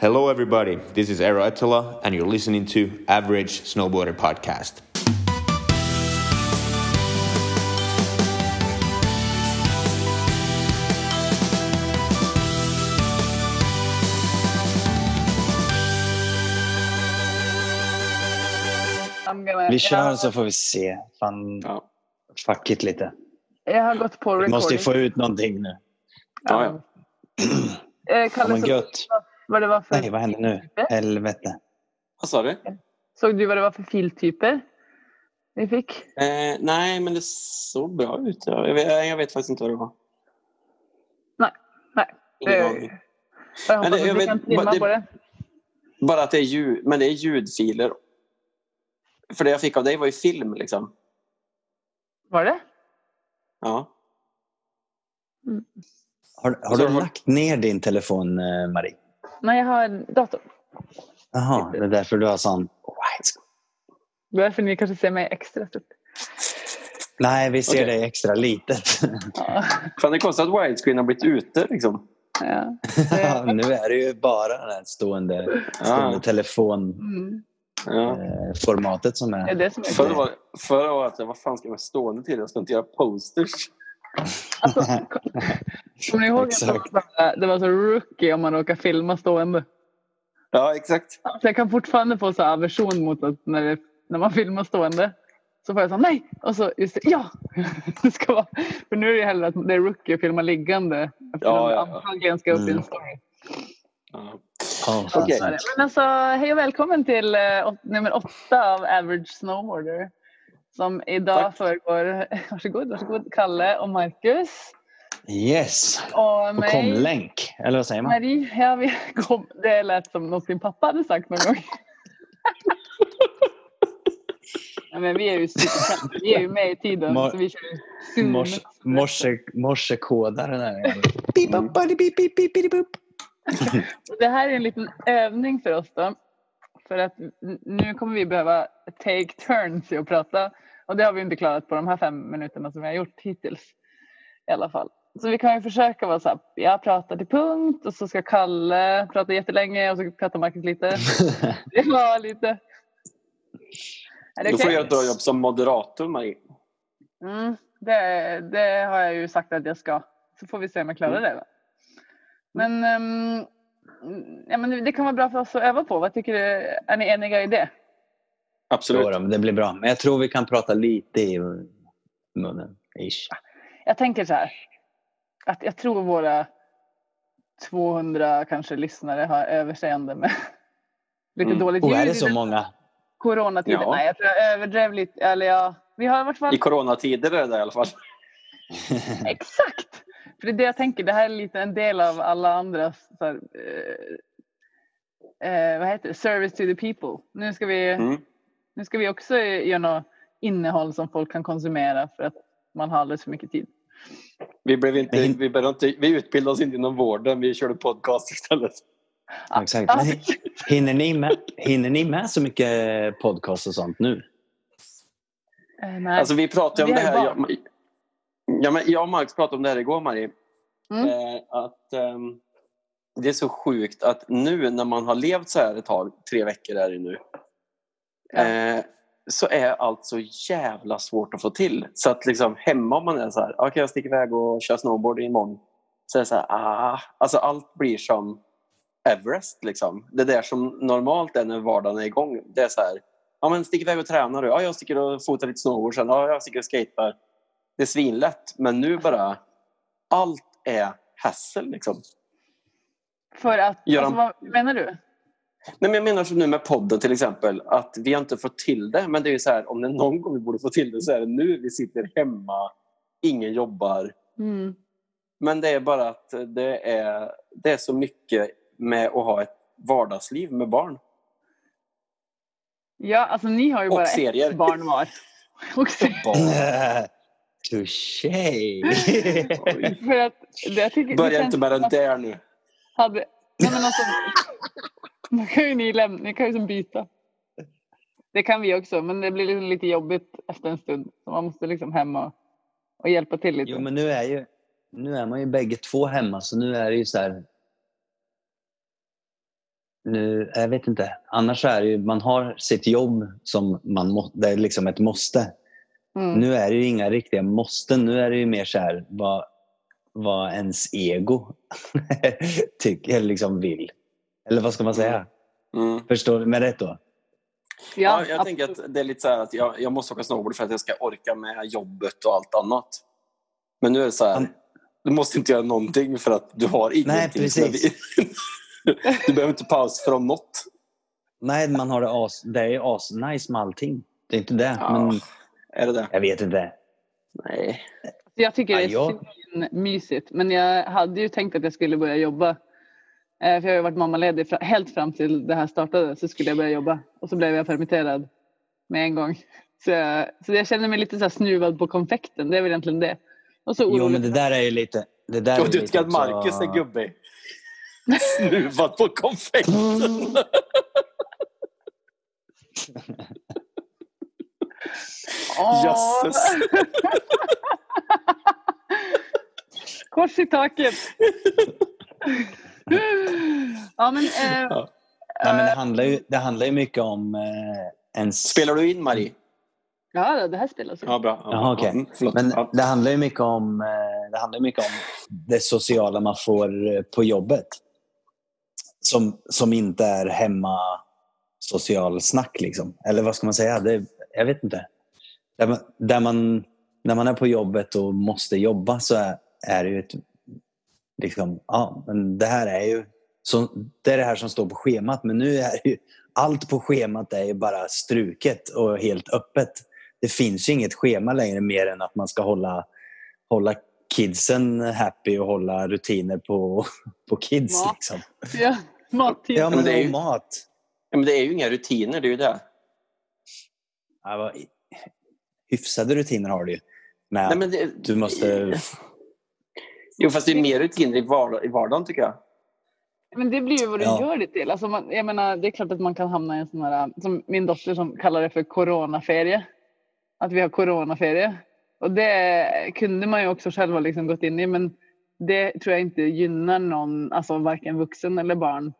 Hello, everybody. This is Eero Ettala, and you're listening to Average Snowboarder Podcast. I'm gonna, Vi kör så får vi se. Fan, Ja. fuck it lite. jag har gått på Vi måste ju få ut någonting nu. Ja, ja. Eh, Kalle, men såg gött. Vad det var för Nej, vad händer nu? filtyper? Helvete. Vad sa du? Såg du vad det var för filtyper vi fick? Eh, nej, men det såg bra ut. Jag vet, jag vet faktiskt inte vad det var. Nej, nej. Ingen Eh. Jag hoppas Men det- att jag vi vet- kan det- på det. Bara att det är ljud, men det är ljudfiler. För det jag fick av dig var ju film liksom. Var det? Ja. Har, har Så du har- lagt ner din telefon, eh, Marie? Nej, jag har en dator. Jaha, det är därför du har sån widescreen. Därför ni kanske ser mig extra stort. Nej, vi ser Okej. dig extra litet. Ja. Fan, det konstar att widescreen har blivit ute liksom. Ja. Ja, nu är det ju bara det här stående, stående Ja. telefonformatet Mm. Ja. som Det är är... det som är Förr kul. var, förr var att vad fan ska man stående till? Jag ska inte göra posters. Alltså, kommer ni ihåg att det Exakt. var, så- det var så rookie om man råkar filma stående? Ja, exakt. Alltså jag kan fortfarande få så här aversion mot att när, det, när man filmar stående så får jag så här, nej och så just det, ja. Det ska vara, för nu är det hellre att det är rookie att filma liggande eftersom Ja, ja, ja. antagligen ska upp i en Mm. story. Ja. Okej. sant. Men alltså hej och välkommen till åt, nummer åtta av Average Snowboarder. Som idag Tack. föregår, varsågod, varsågod, Kalle och Marcus. Yes! Och Och mig. komlänk, eller vad säger man? Marie, ja, vi kom, det lät som något din pappa hade sagt någon gång. ja, men vi är ju superkänt. Vi är ju med i tiden. Mor- så vi kör Zoom. Morse, morse, morsekodare där. Beep, bop, body, beep, beep, beep, beep, boop. Det här är en liten övning för oss då. För att nu kommer vi behöva take turns i att prata. Och det har vi inte klarat på de här fem minuterna som vi har gjort hittills. I alla fall. Så vi kan ju försöka vara så här, jag pratar till punkt och så ska Kalle prata jättelänge och så pratar Marcus lite. Ja, lite. Är det Du får okej? göra ett jobb som moderator, Marie. Mm, det, det har jag ju sagt att jag ska. Så får vi se om jag klarar det. Då. Men, ehm, ja, men det kan vara bra för oss att öva på. Vad tycker du? Är ni eniga i det? Absolut. Jo då, det blir bra. Men jag tror vi kan prata lite i munnen. Ish. Jag tänker så här. Att jag tror våra 200 kanske lyssnare har överseende med lite Mm. dåligt Och är ljud det så många? coronatiden. Ja. Nej, jag tror jag överdrev lite. Eller ja, vi har i vart fall I coronatider är det i alla fall. Exakt! För det är det jag tänker, det här är lite en del av alla andras så här, eh, eh, vad heter det? service to the people. Nu ska vi, Mm. nu ska vi också göra något innehåll som folk kan konsumera för att man har alldeles för mycket tid. Vi, blev inte, Men- vi, inte, vi utbildade oss inte inom vården, vi körde podcast istället. Ja, Exakt. Men hinner, ni med, hinner ni med så mycket podcast och sånt nu? Eh, nej. Alltså vi pratade om Vi det har här. ju Jag, ja, men jag och Marcus pratade om det här igår, Marie. Mm. Eh, att ehm, Det är så sjukt att nu när man har levt så här ett tag, tre veckor är det nu. Ja. Eh, så är allt så jävla svårt att få till. Så att liksom hemma om man är så här, okej jag sticker iväg och kör snowboard imorgon. Så är det så här, ah, alltså allt blir som Everest liksom. Det där som normalt är när vardagen är igång. Det är så här, ja men stick iväg och tränar du. Ja jag sticker och fotar lite snowboard sen. Ja jag sticker och skater. Det är svinlätt. Men nu bara, allt är hassel liksom. För att, Göran- alltså, vad menar du? Nej, men jag menar som nu med podden till exempel, att vi har inte fått till det. Men det är ju så här, om det är någon gång vi borde få till det så är det nu. Vi sitter hemma, ingen jobbar. Mm. Men det är bara att det är, det är så mycket med att ha ett vardagsliv med barn. Ja, alltså ni har ju Och bara serier. ett barn var. Och serier. Touché! För att, det jag tycker, det Börja inte med den där nu. Hade, nej men alltså, nu kan ju ni lämna, ni kan ju som byta. Det kan vi också, men det blir liksom lite jobbigt efter en stund. Så man måste liksom hem och, och hjälpa till lite. Jo, men nu är, ju, nu är man ju bägge två hemma, så nu är det ju så här... nu, jag vet inte. Annars är det ju, man har sitt jobb som man må, det är liksom ett måste. Mm. Nu är det ju inga riktiga måsten. Nu är det ju mer så här vad, vad ens ego tycker, eller liksom vill. Eller vad ska man säga? Mm. Förstår du mig rätt då? Ja, Ja, jag tänker att det är lite så här att jag, jag måste åka snowboard för att jag ska orka med jobbet och allt annat. Men nu är det så här, Han- du måste inte göra någonting för att du har ingenting är precis. Du behöver inte paus från något. Nej, man har det as, det är ju as-nice med allting. Det är inte det. Ja. Men Är det det? jag vet inte. Nej. Jag tycker det är Ja, jag- mysigt. Men jag hade ju tänkt att jag skulle börja jobba. Eh, För jag har ju varit mammaledig fra- helt fram till det här startade. Så skulle jag börja jobba. Och så blev jag permitterad med en gång. Så jag, så jag känner mig lite så här snuvad på konfekten. Det är väl egentligen det. Och så Jo, men det där är ju lite... Det där är Och du tycker att också- Marcus är gubbig? Snuvad på konfekten. Jösses. Kors i taket. Ja men. Eh, Ja. Nej, men det, handlar ju, det handlar ju mycket om eh, ens... Spelar du in Marie? ja det här spelas ju. Ja, bra. Ja, Jaha, mm, förlåt. Men ja. det handlar ju mycket om, eh, det handlar mycket om det sociala man får eh, på jobbet. Som, som inte är hemma social snack liksom. Eller vad ska man säga? Det, jag vet inte. Där man, där man, när man är på jobbet och måste jobba så är, är det ju ett... Liksom, ja, men det här är ju... Så, det är det här som står på schemat. Men nu är ju... Allt på schemat är ju bara struket och helt öppet det finns ju inget schema längre mer än att man ska hålla, hålla kidsen happy och hålla rutiner på, på kids. Mat. Liksom. Ja, mattid. Ja, men det är ju- mat. Ja, men det är ju inga rutiner, det är ju det. Ja, vad- hyfsade rutiner har du ju. Men, Nej, men det du måste... Jo, fast det är mer rutiner i, vardag, i vardagen tycker jag. Men det blir ju vad du Ja. gör det till. Alltså man, jag menar, det är klart att man kan hamna i en sån här, som min dotter som kallar det för coronaferie. Att vi har coronaferie. Och det kunde man ju också själv ha liksom gått in i men det tror jag inte gynnar någon, alltså varken vuxen eller barn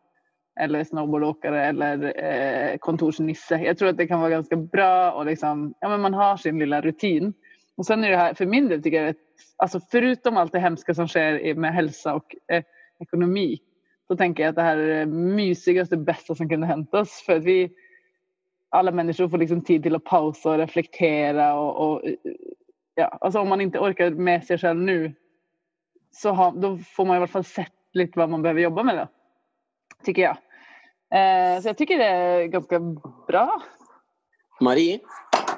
eller snowboardåkare eller eh, kontorsnisse. Jag tror att det kan vara ganska bra och liksom, ja men man har sin lilla rutin. Och sen är det här, för min del tycker jag, att, alltså förutom allt det hemska som sker med hälsa och eh, ekonomi så tänker jag att det här är det mysigaste, bästa som kunde hänt oss. För att vi, alla människor får liksom tid till att pausa och reflektera. Och, och, ja, alltså om man inte orkar med sig själv nu så har, då får man i alla fall sett lite vad man behöver jobba med. Då, tycker jag. Eh, så jag tycker det är ganska bra. Marie,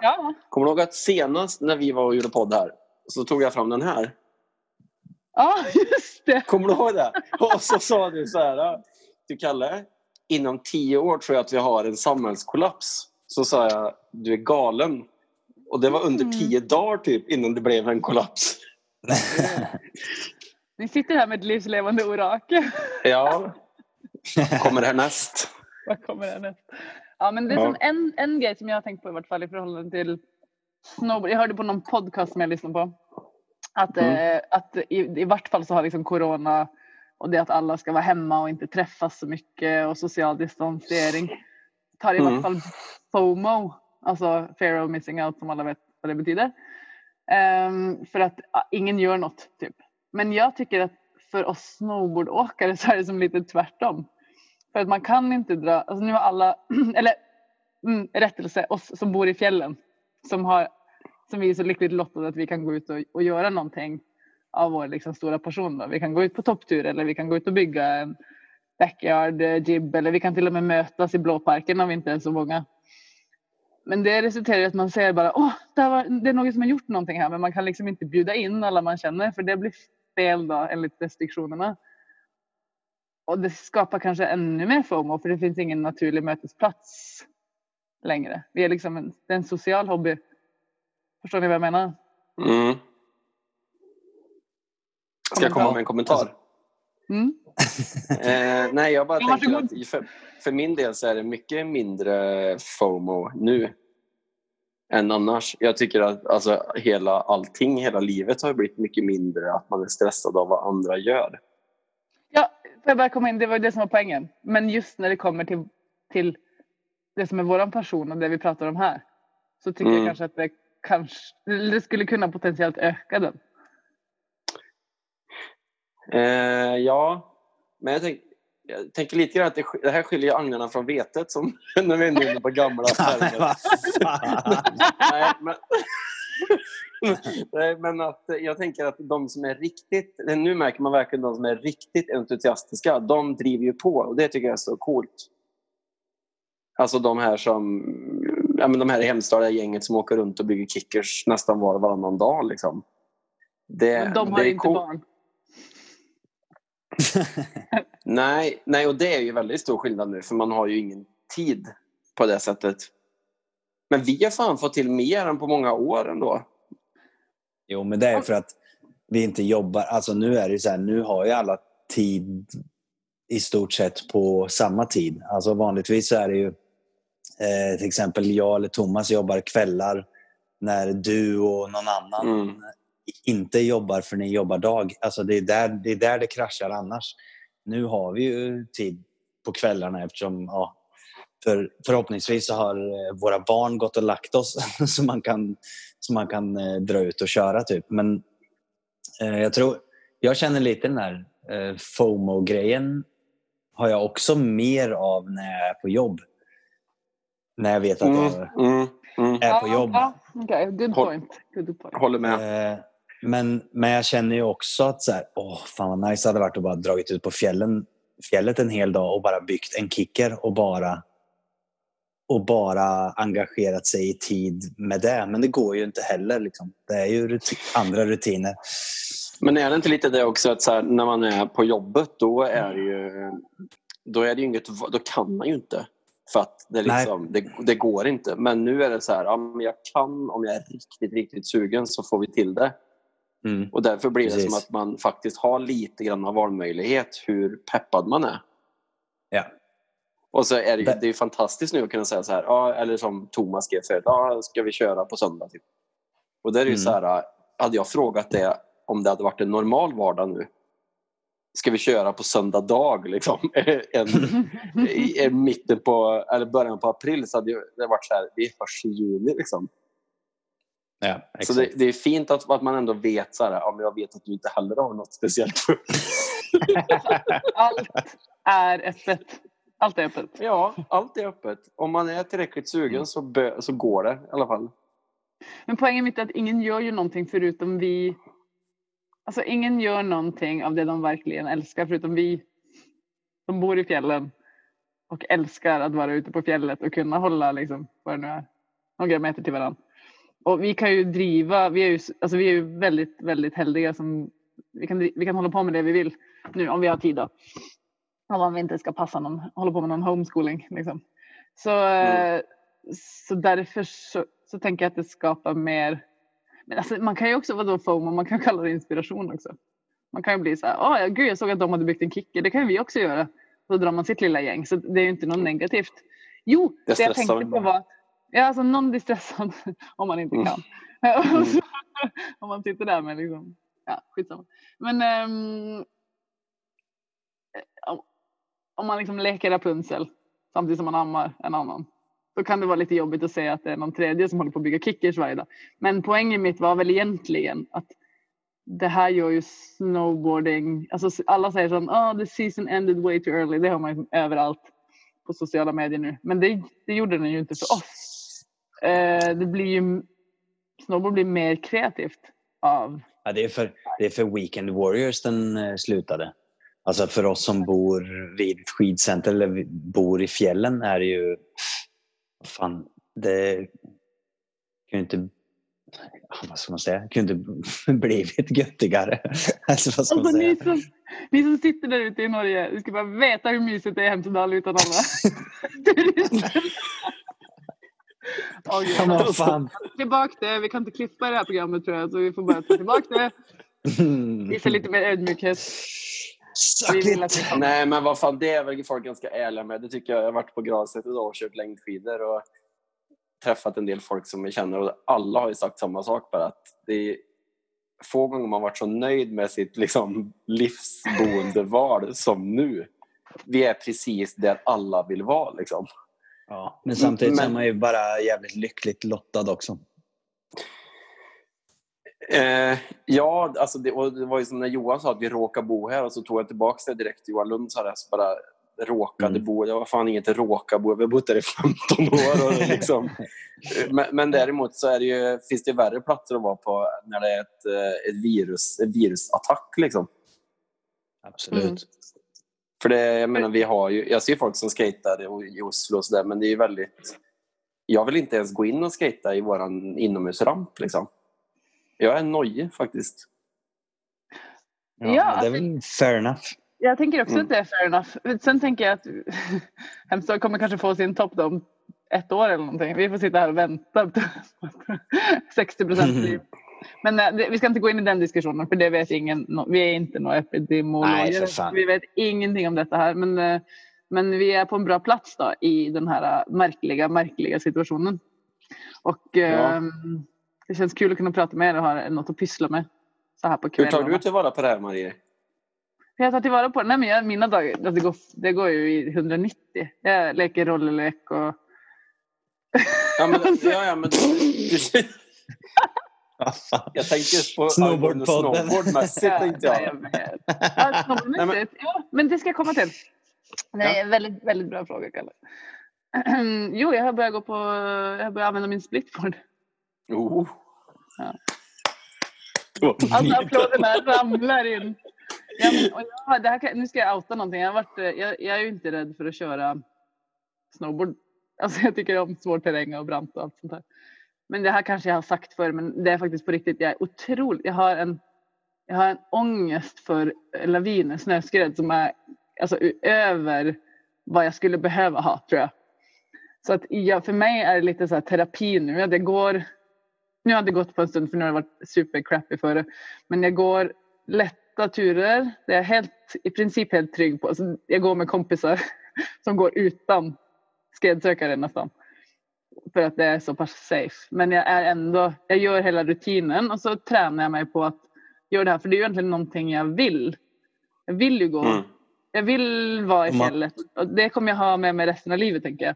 Ja, kommer du ihåg att senast när vi var och gjorde podd här så tog jag fram den här. ja just det. Kommer du ihåg det? Och så sa du så här. Du Kalle, inom tio år tror jag att vi har en samhällskollaps. Så sa jag, du är galen. Och det var under Mm. tio dagar typ innan det blev en kollaps. Ni sitter här med ett livslevande orakel. Ja. Kommer härnäst. Vad kommer härnäst? Ja, men det är Ja. som en, en grej som jag har tänkt på i vart fall i förhållande till snowboard. Jag hörde på någon podcast som jag lyssnade på. Att, Mm. eh, att i, i vart fall så har liksom corona och det att alla ska vara hemma och inte träffas så mycket och social distansering tar i Mm. vart fall FOMO, alltså fear of missing out som alla vet vad det betyder. Ehm, för att ah, ingen gör något typ. Men jag tycker att för oss snowboardåkare så är det som lite tvärtom. För att man kan inte dra, alltså nu har alla, eller mm, rättelse, oss som bor i fjällen som, har, som vi är så lyckligt lottade att vi kan gå ut och, och göra någonting av vår liksom stora passion. Då. Vi kan gå ut på topptur eller vi kan gå ut och bygga en backyard eh, jib eller vi kan till och med mötas i blåparken om vi inte är så många. Men det resulterar i att man säger bara åh, det, var, det är någon som har gjort någonting här men man kan liksom inte bjuda in alla man känner för det blir fel då enligt restriktionerna. Och det skapar kanske ännu mer FOMO för det finns ingen naturlig mötesplats längre. Vi är liksom en, det är en social hobby. Förstår ni vad jag menar? Mm. Ska jag komma med en kommentar? Mm? Eh, nej, jag bara Ja, tänker att för, för min del så är det mycket mindre FOMO nu än annars. Jag tycker att alltså, hela, allting, hela livet har blivit mycket mindre att man är stressad av vad andra gör. Ja, får jag bara komma in? Det var det som var poängen. Men just när det kommer till, till det som är våran passion och det vi pratar om här. Så tycker Mm. jag kanske att det kanske, det skulle kunna potentiellt öka den. Eh, ja, men jag, tänk, jag tänker lite grann att det, det här skiljer agnarna från vetet som när vi är inne på gamla termer. Nej, men, Nej, men att jag tänker att de som är riktigt, nu märker man verkligen de som är riktigt entusiastiska, de driver ju på och det tycker jag är så coolt. Alltså de här som, ja men de här i Hemstad, det här gänget som åker runt och bygger kickers nästan var och varannan dag liksom. Det, Men de har det är inte coolt. barn. Nej, nej, och det är ju väldigt stor skillnad nu för man har ju ingen tid på det sättet. Men vi har fan fått till mer än på många år ändå. Jo, men det är för att vi inte jobbar. Alltså nu är det så här, nu har ju alla tid i stort sett på samma tid. Alltså vanligtvis så är det ju eh, till exempel jag eller Thomas jobbar kvällar när du och någon annan Mm. inte jobbar för ni jobbar dag. Alltså det är, där, det är där det kraschar annars. Nu har vi ju tid på kvällarna eftersom ja, för, förhoppningsvis så har eh, våra barn gått och lagt oss så man kan, så man kan eh, dra ut och köra. Typ. Men eh, jag tror, jag känner lite den här eh, FOMO-grejen har jag också mer av när jag är på jobb. När jag vet att Mm, jag mm, mm. är på jobb. Ja, Okej, good point. Good point. Håller med. Eh, men, men jag känner ju också att så här, åh, fan vad nice hade varit att bara dragit ut på fjällen, fjället en hel dag och bara byggt en kicker och bara och bara engagerat sig i tid med det. Men det går ju inte heller. Liksom. Det är ju ruti- andra rutiner. Men är det inte lite det också att så här, när man är på jobbet då är det ju då är det ju inget, då kan man ju inte. För att det, liksom, det, det går inte. Men nu är det så här, ja, men jag kan om jag är riktigt, riktigt sugen så får vi till det. Mm. Och därför blir det Precis. som att man faktiskt har lite grann av valmöjlighet hur peppad man är. Ja. Och så är det, ju- Det- det är fantastiskt nu att kunna säga så här, ja, eller som Thomas skrev förut, ja, ska vi köra på söndag? Typ. Och där är det ju Mm. så här, hade jag frågat det om det hade varit en normal vardag nu, ska vi köra på söndag dag liksom? en, i, i mitten på, eller början på april så hade det varit så här, vi är först i juni liksom. Ja, Så det, det är fint att, att man ändå vet så här, ja, men jag vet att du inte heller har något speciellt Allt är öppet. Allt är öppet. Ja, allt är öppet. Om man är tillräckligt sugen så, bö, så går det i alla fall. Men poängen mitt är att ingen gör ju någonting förutom vi. Alltså ingen gör någonting av det de verkligen älskar förutom vi som bor i fjällen och älskar att vara ute på fjället och kunna hålla liksom, vad det nu är, några meter till varandra. Och vi kan ju driva, vi är ju, alltså vi är ju väldigt, väldigt heldiga som vi kan, vi kan hålla på med det vi vill nu om vi har tid då. Om vi inte ska passa någon, hålla på med någon homeschooling liksom. Så, Mm. så därför så, så tänker jag att det skapar mer men alltså, man kan ju också vara då FOMO, man kan kalla det inspiration också. Man kan ju bli så här, åh ja, gud jag såg att de hade byggt en kicker, det kan ju vi också göra. Då drar man sitt lilla gäng, så det är ju inte något negativt. Jo, Det det, jag tänkte på var, ja alltså någon blir stressad om man inte Mm. kan. om man sitter där med liksom, ja skitsamma. Men om- om man liksom leker Rapunzel samtidigt som man ammar en annan. Då kan det vara lite jobbigt att säga att det är någon tredje som håller på att bygga kickers varje dag. Men poängen mitt var väl egentligen att det här gör ju snowboarding, alltså alla säger sån, oh the season ended way too early, det har man ju överallt på sociala medier nu. Men det, det gjorde den ju inte för oss. Eh, det blir ju, snowboard blir mer kreativt av, Ja, det, är för, det är för Weekend Warriors den eh, slutade. Alltså för oss som bor vid skidcenter eller bor i fjällen är det ju... Fan, det kan ju inte... Vad ska man säga? Inte blivit göttigare. Alltså, vad ska man Alltså ni säga? som, ni som sitter där ute i Norge, ni ska bara veta hur mysigt det är i Hemsedal utan alla turister. Gud. Ja. Tillbaka det, vi kan inte klippa i det här programmet tror jag, så vi får bara ta tillbaka det. Visa lite mer ödmjukhet. Suck. Nej, men vad fan, det är väl folk ganska ärliga med. Det tycker jag. Jag har varit på Gravsätt idag och kört längdskidor och träffat en del folk som jag känner och alla har ju sagt samma sak bara att det är få gånger man varit så nöjd med sitt liksom, livsboendeval som nu. Vi är precis där alla vill vara. Liksom. Ja. Men samtidigt så är Men- man ju bara jävligt lyckligt lottad också. Eh, ja, alltså det, och det var ju som när Johan sa att vi råkar bo här och så tog jag tillbaka det direkt till Johan Lund sa det, så bara råkade Mm. bo. Jag var fan inget råka bo. Vi har bott där i 15 år. Och liksom, men, men däremot så är det ju, finns det värre platser att vara på när det är ett, eh, ett virus, en virusattack. Liksom. Absolut. Mm. För det, jag menar, vi har ju, jag ser folk som skejtar i- Oslo och sådär, men det är ju väldigt... Jag vill inte ens gå in och skejta i våran inomhusramp. Liksom. Jag är nojig faktiskt. Ja, Ja, det är väl fair enough. Jag tänker också Mm. att det är fair enough. Sen tänker jag att Hemstad kommer kanske få sin topp om ett år eller någonting. Vi får sitta här och vänta på 60 procent liv. Men eh, vi ska inte gå in i den diskussionen för det vet ingen. Vi är inte några epidemiologer. Vi vet ingenting om detta här. Men, eh, men vi är på en bra plats då i den här eh, märkliga, märkliga situationen. Och eh, det känns kul att kunna prata med er och ha något att pyssla med. Så här på Hur tar du tillvara på det här, Marie? Jag tar tillvara på det. Nej, men jag, mina dagar, alltså det, går, det går ju i 190. Jag leker rollerlek och... Ja, men, ja, ja, men du, jag tänker på Snowboardpodden. snowboardmässigt. tänkte jag. jag vet. Ja, snowboardmässigt. Ja, men det ska jag komma till. Nej, väldigt, väldigt bra fråga, Kalle. Jo, jag har börjat gå på... Jag har börjat använda min splitboard. Oh. Ja. Alltså applåderna ramlar in. Ja, men, och jag, det här nu ska jag outa någonting. Jag, har varit, eh, jag, jag är ju inte rädd för att köra snowboard. Alltså jag tycker om svår terräng och brant och allt sånt där. Men det här kanske jag har sagt förr, men det är faktiskt på riktigt. Jag är otroligt. Jag har en, jag har en ångest för laviner, snöskred som är alltså, över vad jag skulle behöva ha tror jag. Så att jag, för mig är det lite så här terapi nu. Ja, Det går, nu har det gått på en stund för nu har det varit supercrappy före. Men jag går lätta turer. Det är jag helt, i princip helt trygg på. Alltså, jag går med kompisar som går utan skredsökare nästan. För att det är så pass safe. Men jag är ändå, jag gör hela rutinen och så tränar jag mig på att göra det här. För det är ju egentligen någonting jag vill. Jag vill ju gå. Mm. Jag vill vara i fjället. Och det kommer jag ha med mig resten av livet tänker jag.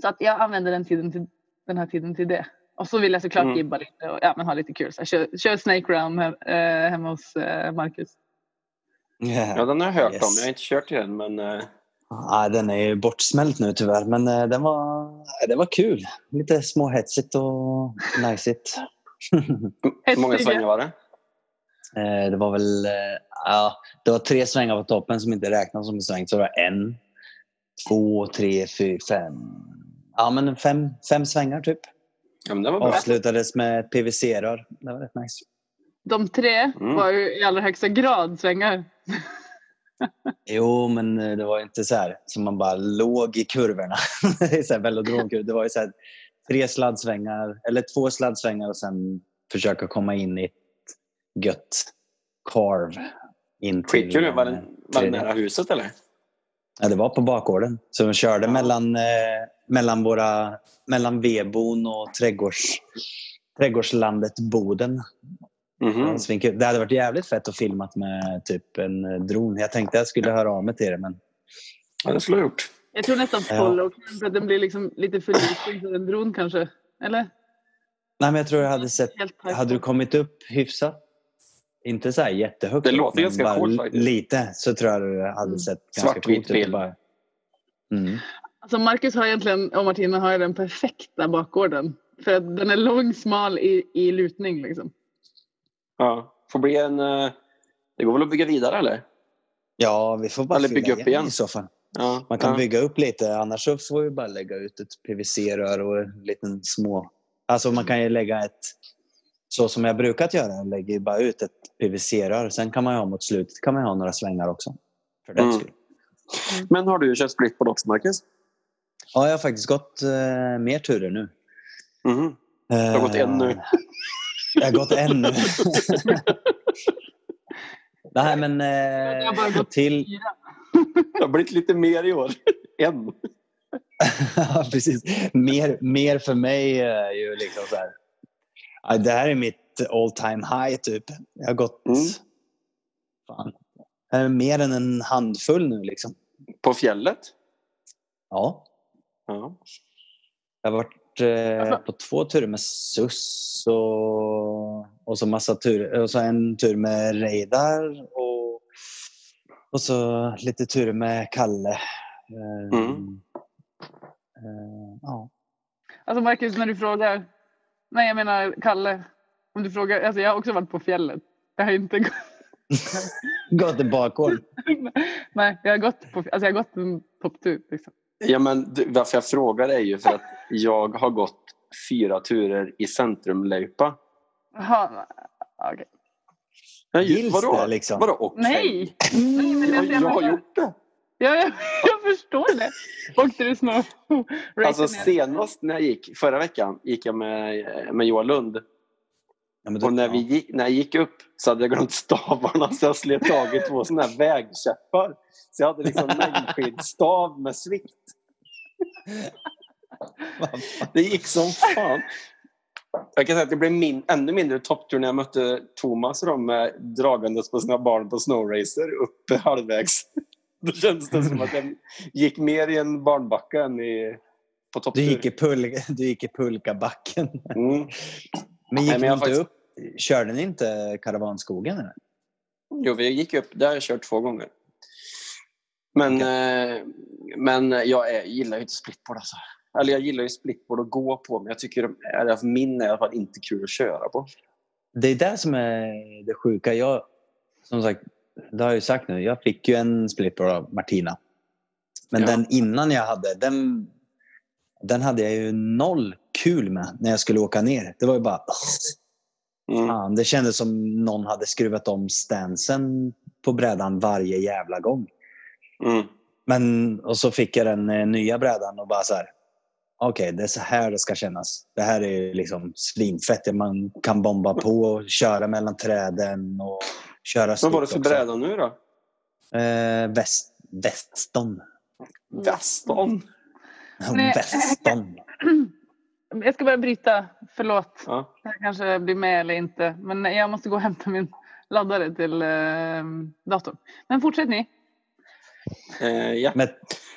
Så att jag använder den, tiden till, den här tiden till det. Och så vill jag såklart Mm. gibba lite och ja, men ha lite kul. Så jag kör, kör Snake Round he, eh, hemma hos eh, Marcus. Ja, den har jag hört Yes. om. Jag har inte kört i den, men... eh, Ja, den är ju bortsmält nu tyvärr, men eh, den var, det var kul. Lite småhetsigt och najsigt. Hur många svängar var det? Eh, det var väl eh, ja, det var tre svängar på toppen som inte räknas som en sväng. Så det var en, två, tre, fyra, fem. Ja, men fem, fem svängar typ. Ja, men det var bra. Avslutades med PVC-rör. Det var rätt nice. De tre Mm. var ju i allra högsta grad svängar. Jo, men eh, det var inte så här som man bara låg i kurvorna. Det är så här. Det var ju så här tre sladdsvängar, eller två sladdsvängar och sen försöka komma in i ett gött carve. In till, Skitkul. Var det, eh, var det tredje. nära huset, eller? Ja, det var på bakgården. Så vi körde mellan, eh, mellan, våra, mellan vedbon och trädgårds, trädgårdslandet Boden. Ja, svinkul. Det hade varit jävligt fett att filma med typ en eh, dron. Jag tänkte jag skulle höra av mig till er, men Ja, det skulle jag gjort. Jag tror nästan Ja. follow för att den blir liksom lite för liten för en dron kanske. Eller? Nej, men jag tror jag hade sett... Hade du kommit upp hyfsat, inte så här jättehögt, Det låter men ganska coolt faktiskt. lite, så tror jag du hade Mm. sett ganska Svartvit coolt ut. bild. Bara... Mm. Alltså Marcus har egentligen, och Martina har ju den perfekta bakgården. För att den är lång, smal i, i lutning liksom. Ja. Får bli en... eh, Det går väl att bygga vidare, eller? Ja, vi får bara Eller bygga upp igen igen. i så fall. Ja. Man kan ja. bygga upp lite, annars så får vi bara lägga ut ett PVC-rör och en liten små... Alltså man kan ju lägga ett... Så som jag brukat göra, jag lägger ju bara ut ett PVC-rör. Sen kan man ju ha mot slutet kan man ha några svängar också. För den Mm. skull. Men har du kört splitboard också, Marcus? Ja, jag har faktiskt gått eh, mer turer nu. Mhm. Du har gått en nu. Jag har gått en nu. Nej, men Jag har bara eh, gått till... Det har blivit lite mer i år. En. ja, precis. Mer, mer för mig är ju liksom så här. Det här är mitt all time high typ. Jag har gått Mm. fan, eh, mer än en handfull nu liksom. På fjället? Ja, Ja. jag har varit eh, Alltså- på två turer med SUS och, och så massa turer. Och så en tur med Reidar och, och så lite turer med Kalle. Eh, Mm. eh, ja. Alltså Marcus, när du frågar. Nej, jag menar Kalle. Om du frågar. Alltså jag har också varit på fjället. Jag har inte gått. Gått en bakgård. Nej, jag har gått på. Alltså jag har gått en topptur. Liksom. Ja, men du, varför jag frågar är ju för att jag har gått fyra turer i centrumlöjpa. Jaha, okej. Nej, Gills vadå? det, liksom? Vadå okej? Nej! Nej, men Jag, jag, jag har jag, gjort det. Ja, jag, jag förstår det. Åkte du snow? Alltså senast när jag gick, förra veckan, gick jag med, med Johan Lund. Ja, Och när, vi gick, när jag gick upp så hade jag glömt stavarna så jag slet tag i två sådana här vägkäppar. Så jag hade liksom längdskidstav med svikt. Det gick som fan. Jag kan säga att det blev min, ännu mindre topptur när jag mötte Thomas och de med dragandes på sina barn på snowracer uppe halvvägs. Då kändes det som att jag gick mer i en barnbacke än i, på topptur. Du gick i, pul du gick i pulkabacken. Mm. Men gick Nej, men ni inte faktiskt- upp? Körde ni inte karavanskogen? Eller? Jo, vi gick upp. Har jag kört två gånger. Men, eh, men jag är, gillar ju inte splitboard. Alltså. Eller jag gillar ju splitboard att gå på, men jag tycker de alltså, min är i alla fall inte kul att köra på. Det är det som är det sjuka. Jag, som sagt, det har jag ju sagt nu. Jag fick ju en splitboard av Martina. Men Ja. den innan jag hade, den, den hade jag ju noll kul med när jag skulle åka ner. Det var ju bara... Mm. Fan, det kändes som någon hade skruvat om stansen på brädan varje jävla gång. Mm. Men, och så fick jag den eh, nya brädan och bara så här. Okej, det är så här det ska kännas. Det här är liksom svinfett. Man kan bomba på och köra mellan träden och köra Vad var det för också. bräda nu då? Eh, väst, väston. Väston? Nej. Jag ska bara bryta. Förlåt. Ja. Det här kanske blir med eller inte. Men jag måste gå och hämta min laddare till eh, datorn. Men fortsätt ni. Eh, ja. Men,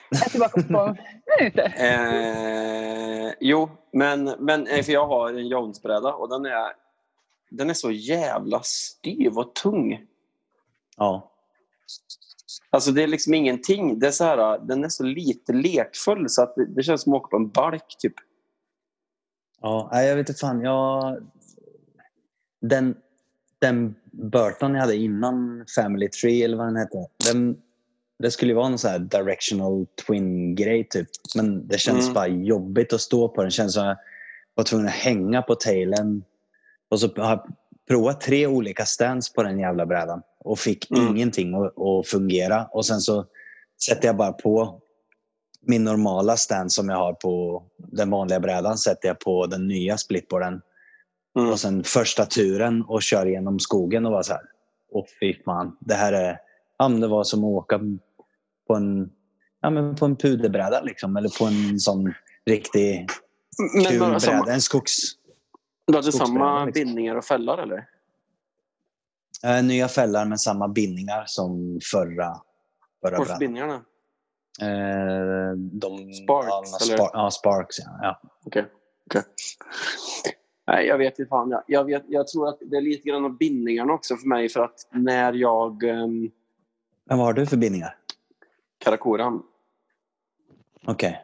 Jag är tillbaka på minuter. Eh, jo, men, men eh, för jag har en Jones-bräda och den är, den är så jävla styv och tung. ja. Alltså det är liksom ingenting. Det är så här, den är så lite lekfull så att det, det känns som att åka på en balk typ. Ja, nej, jag vet inte fan. Jag... Den, den Burton jag hade innan Family Tree eller vad den hette. Den, det skulle ju vara en sån här directional twin-grej typ. Men det kändes Mm. bara jobbigt att stå på den. Det kändes som att jag var tvungen att hänga på tailen. Och så har jag provat tre olika stands på den jävla brädan. Och fick Mm. ingenting att, att fungera. Och sen så sätter jag bara på min normala stand som jag har på den vanliga brädan sätter jag på den nya splitboarden. Mm. Och sen första turen och kör genom skogen och var så här. Åh fy fan. Det här är... Ja, men det var som att åka på en, ja, men på en puderbräda liksom. Eller på en sån riktig Men kul bräda. samma, En skogs... du hade samma liksom. bindningar och fällar eller? Eh, nya fällar med samma bindningar som förra, förra Varför brädan. bindningarna? Eh, de, Sparks? Spar, ja, Sparks. Ja. ja. Okej. okej. Nej, jag vet inte fan. Jag, jag, vet, jag tror att det är lite grann av bindningarna också för mig för att när jag... Um, Men vad har du för bindningar? Karakoram. Okej.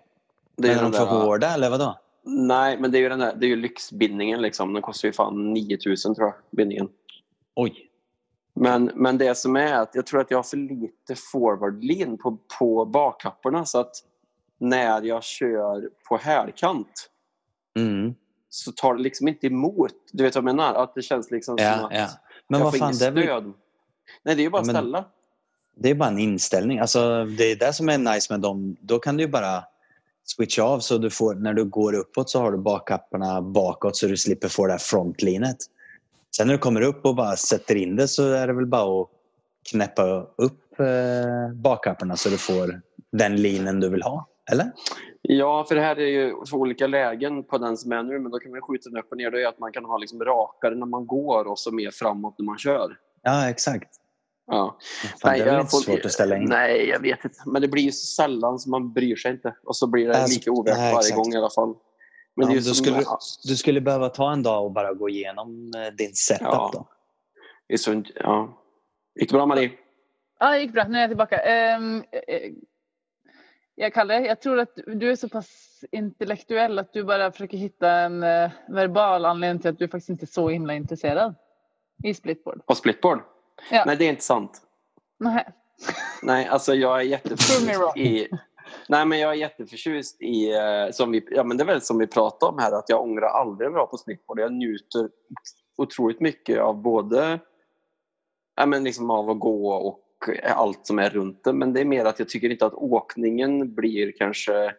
Det är är de för där- hårda eller vadå? Nej, men det är ju, den där, det är ju lyxbindningen. Liksom. Den kostar ju fan 9000 tror jag, bindningen. Oj. Men, men det som är att jag tror att jag har för lite forward lean på, på bakkapporna så att när jag kör på härkant Mm. så tar det liksom inte emot. Du vet vad jag menar? Att det känns liksom som Ja, att ja. Men jag vad får fan, inget väl, stöd. Nej, det är ju bara Ja, men- ställa. det är bara en inställning. Alltså, det är det som är nice med dem. Då kan du bara switcha av så du får, när du går uppåt så har du bakkapporna bakåt så du slipper få det här frontlinet. Sen när du kommer upp och bara sätter in det så är det väl bara att knäppa upp eh, så du får den linen du vill ha. Eller? Ja, för det här är ju olika lägen på den som är nu, men då kan man skjuta den upp och ner. Det är att man kan ha liksom rakare när man går och så mer framåt när man kör. Ja, exakt. Ja. Fan, det är väl inte får- svårt att ställa in. Nej, jag vet inte. Men det blir ju så sällan så man bryr sig inte. Och så blir det Alltså, lika ovärt nej, varje exakt. gång i alla fall. Men Ja, som, skulle, du skulle behöva ta en dag och bara gå igenom eh, din setup Ja. då. det är så, ja. Gick det bra Marie? Ja, det gick bra. Nu är jag tillbaka. Um, jag Kalle, jag tror att du är så pass intellektuell att du bara försöker hitta en verbal anledning till att du faktiskt inte är så himla intresserad i splitboard. På splitboard? Ja. Nej, det är inte sant. Nej. Nej, alltså jag är jätteförtjust i... Nej, men jag är jätteförtjust i... Eh, som vi, ja, men det är väl som vi pratade om här, att jag ångrar aldrig att vara på splitboard. Jag njuter otroligt mycket av både ja, men liksom av att gå och allt som är runt det. Men det är mer att jag tycker inte att åkningen blir kanske...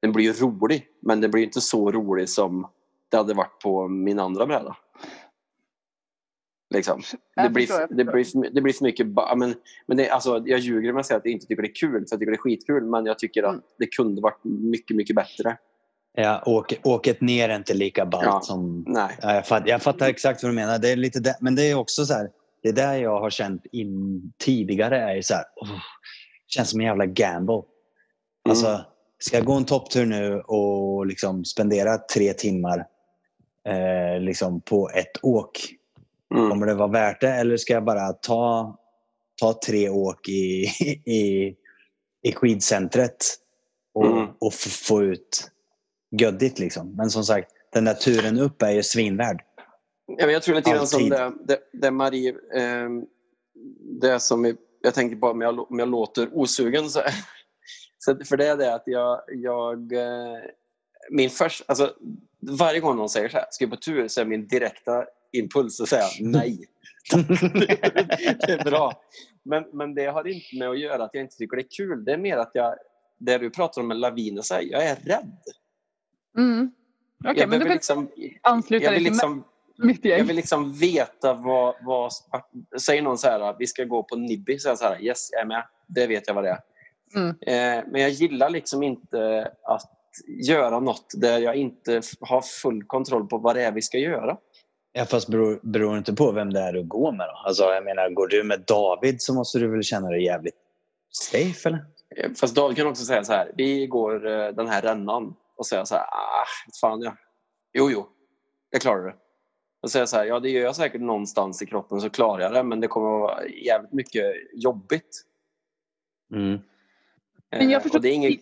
Den blir ju rolig, men den blir inte så rolig som det hade varit på min andra bräda. Liksom. Det blir, förstår, det, blir, det blir för mycket... Men, men det, alltså, jag ljuger om jag säger att jag inte tycker det är kul, för jag tycker det är skitkul. Men jag tycker att Mm. det kunde varit mycket, mycket bättre. Ja, åk, åket ner är inte lika ballt Ja. som... Nej. Ja, jag, fattar, jag fattar exakt vad du menar. Det är lite där, men det är också så här, det är där jag har känt in tidigare är så här, oh, känns som en jävla gamble. Alltså, ska jag gå en topptur nu och liksom spendera tre timmar eh, liksom på ett åk? Mm. Kommer det vara värt det eller ska jag bara ta, ta tre åk i, i, i skidcentret och, Mm. och få ut göddigt liksom. Men som sagt, den där turen upp är ju svinvärd. Ja, men jag tror lite grann som det, det, det Marie... Eh, det som vi, jag tänker bara om jag, om jag låter osugen. Så, så, för det är det att jag... jag eh, min först, alltså, varje gång någon säger så här, ska jag på tur? Så är min direkta impuls att säga nej. det är bra. Men, men det har inte med att göra att jag inte tycker det är kul. Det är mer att jag... Det du pratar om med laviner, så här, jag är rädd. Mm. Okej, jag men vill liksom, ansluta jag vill liksom mitt jag gäng. vill liksom veta vad... vad säger någon så här, vi ska gå på Nibby, så jag så här, yes, jag är med. Det vet jag vad det är. Mm. Eh, men jag gillar liksom inte att göra något där jag inte har full kontroll på vad det är vi ska göra. Ja, fast beror, beror inte på vem det är du går med då? Alltså, jag menar, går du med David så måste du väl känna dig jävligt safe eller? Eh, Fast David kan också säga så här, vi går eh, den här rännan och säga så här, ah, fan ja. Jo, jo, det klarar du. Och säga så här, ja det gör jag säkert någonstans i kroppen så klarar jag det, men det kommer att vara jävligt mycket jobbigt. Mm. Men jag Eh, förstår- och det, är inget,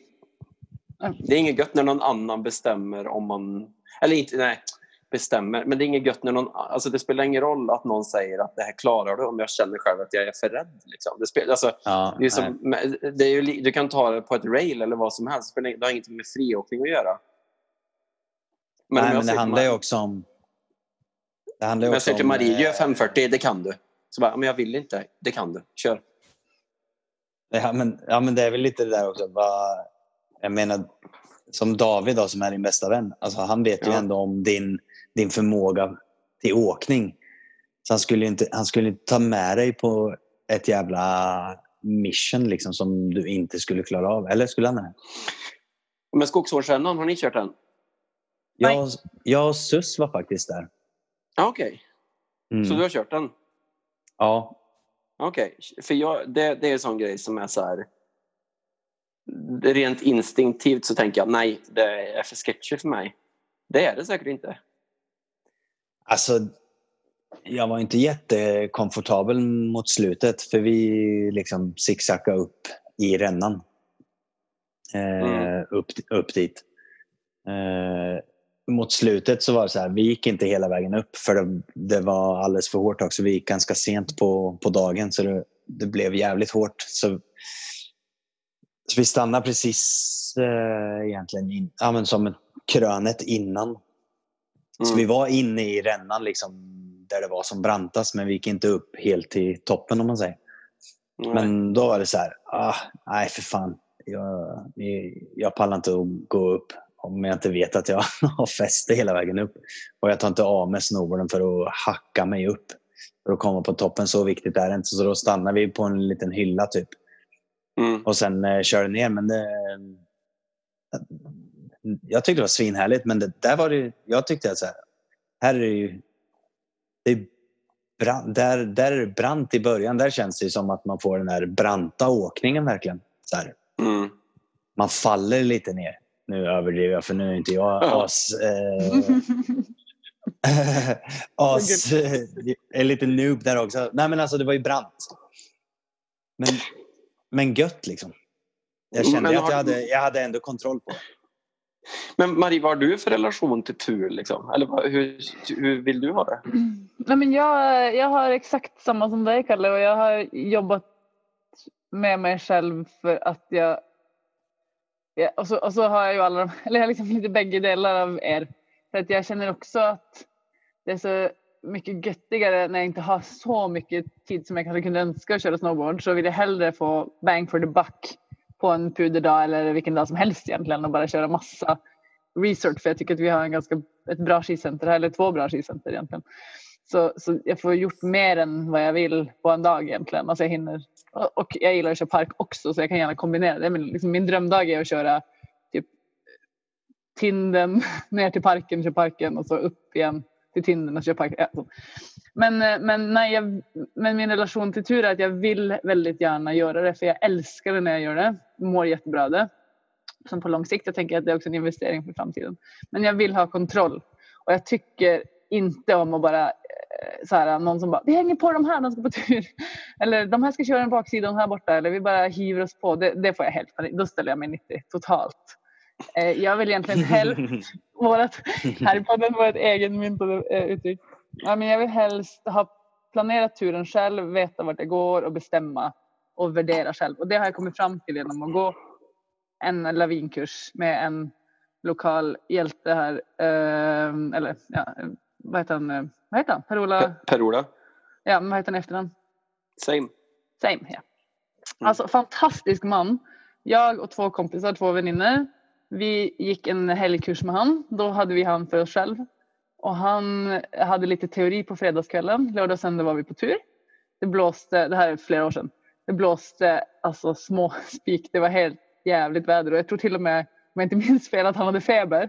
det är inget gött när någon annan bestämmer om man... Eller inte, nej, bestämmer. Men det är inget gött när någon... Alltså det spelar ingen roll att någon säger att det här klarar du om jag känner själv att jag är för rädd. Liksom. Det spelar, alltså, Ja, det är som, men det är ju, du kan ta det på ett rail eller vad som helst. Det har ingenting med friåkning att göra. om nej, men det handlar ju också om... Det handlar ju jag säger till. Marie, eh, gör 540, det kan du. Så bara, men jag vill inte. Det kan du. Kör. Ja men, ja, men det är väl lite det där också. Jag menar, som David då, som är din bästa vän. Alltså, han vet ju Ja. ändå om din, din förmåga till åkning. Så han skulle inte, han skulle inte ta med dig på ett jävla mission liksom, som du inte skulle klara av. Eller skulle han det? Men skogsvårdsrännan, har ni kört den? Jag, jag och Sus var faktiskt där. Ja, Okej, Mm. så du har kört den? Ja, Okej, för jag, det, det är en sån grej som är så här... Rent instinktivt så tänker jag nej, det är för sketchy för mig. Det är det säkert inte. Alltså, jag var inte jättekomfortabel mot slutet för vi liksom zigzaggade upp i rännan. Eh, Mm. upp, upp dit. Eh, mot slutet så var det så här, vi gick inte hela vägen upp för det, det var alldeles för hårt också. Vi gick ganska sent på, på dagen så det, det blev jävligt hårt. Så, så vi stannade precis eh, egentligen in, ja, som krönet innan så Mm. vi var inne i rännan liksom, där det var som brantast men vi gick inte upp helt till toppen om man säger. Nej. Men då var det så här, ah, nej för fan. Jag, jag pallar inte att gå upp om jag inte vet att jag har fäste hela vägen upp. Och jag tar inte av mig snowboarden för att hacka mig upp. För att komma på toppen, så viktigt är det inte. Så då stannar vi på en liten hylla typ. Mm. Och sen eh, körde ner. Men det, jag tyckte det var svinhärligt, men det, där var det, jag tyckte att så här, här är det ju, det är brant, där, där är det brant i början. Där känns det som att man får den här branta åkningen verkligen. Så. Mm. Man faller lite ner. Nu överdriver jag för nu är inte jag Ja. as... Eh, as eh, är lite noob där också. Nej men alltså det var ju brant. Men, men gött liksom. Jag kände Men att jag hade, jag hade ändå kontroll på det. Men Marie, vad har du för relation till tur? Liksom? Eller hur, hur vill du ha det? Nej, men jag, jag har exakt samma som dig Kalle och jag har jobbat med mig själv för att jag ja, och, så, och så har jag ju alla de, eller jag har liksom lite bägge delar av er. För att jag känner också att det är så mycket göttigare när jag inte har så mycket tid som jag kanske kunde önska att köra snowboard så vill jag hellre få bang for the buck på en puderdag eller vilken dag som helst egentligen och bara köra massa research för jag tycker att vi har en ganska, ett bra skicenter här, eller två bra skicenter egentligen. Så, så jag får gjort mer än vad jag vill på en dag egentligen. Alltså jag hinner, och och jag gillar att köra park också så jag kan gärna kombinera det. Men liksom min drömdag är att köra typ Tinden ner till parken, köra parken och så upp igen till Tinder och köpa. Ja. Men, eh, men, nej, jag, men min relation till tur är att jag vill väldigt gärna göra det för jag älskar det när jag gör det. Mår jättebra av det. Som på lång sikt, jag tänker att det är också en investering för framtiden. Men jag vill ha kontroll. Och jag tycker inte om att bara eh, så här, någon som bara vi hänger på de här, de ska på tur. Eller de här ska köra en baksidan här borta. Eller vi bara hiver oss på. Det, det får jag helt panik. Då ställer jag mig 90 totalt. Eh, jag vill egentligen helst vårat, här i podden var ett egen myntade eh, uttryck. Ja, men jag vill helst ha planerat turen själv, veta vart det går och bestämma och värdera själv. Och det har jag kommit fram till genom att gå en lavinkurs med en lokal hjälte här. Eh, eller ja, vad heter han? eh, Vad heter han? Per-Ola? Per- Per-Ola? Ja, men vad heter han i efternamn? Same. Same, ja. Mm. Alltså fantastisk man. Jag och två kompisar, två vänner. Vi gick en helgkurs med han. Då hade vi han för oss själv. Och han hade lite teori på fredagskvällen. Lördag och söndag var vi på tur. Det blåste, det här är flera år sedan. Det blåste alltså små spik. Det var helt jävligt väder och jag tror till och med, om jag inte minns fel, att han hade feber.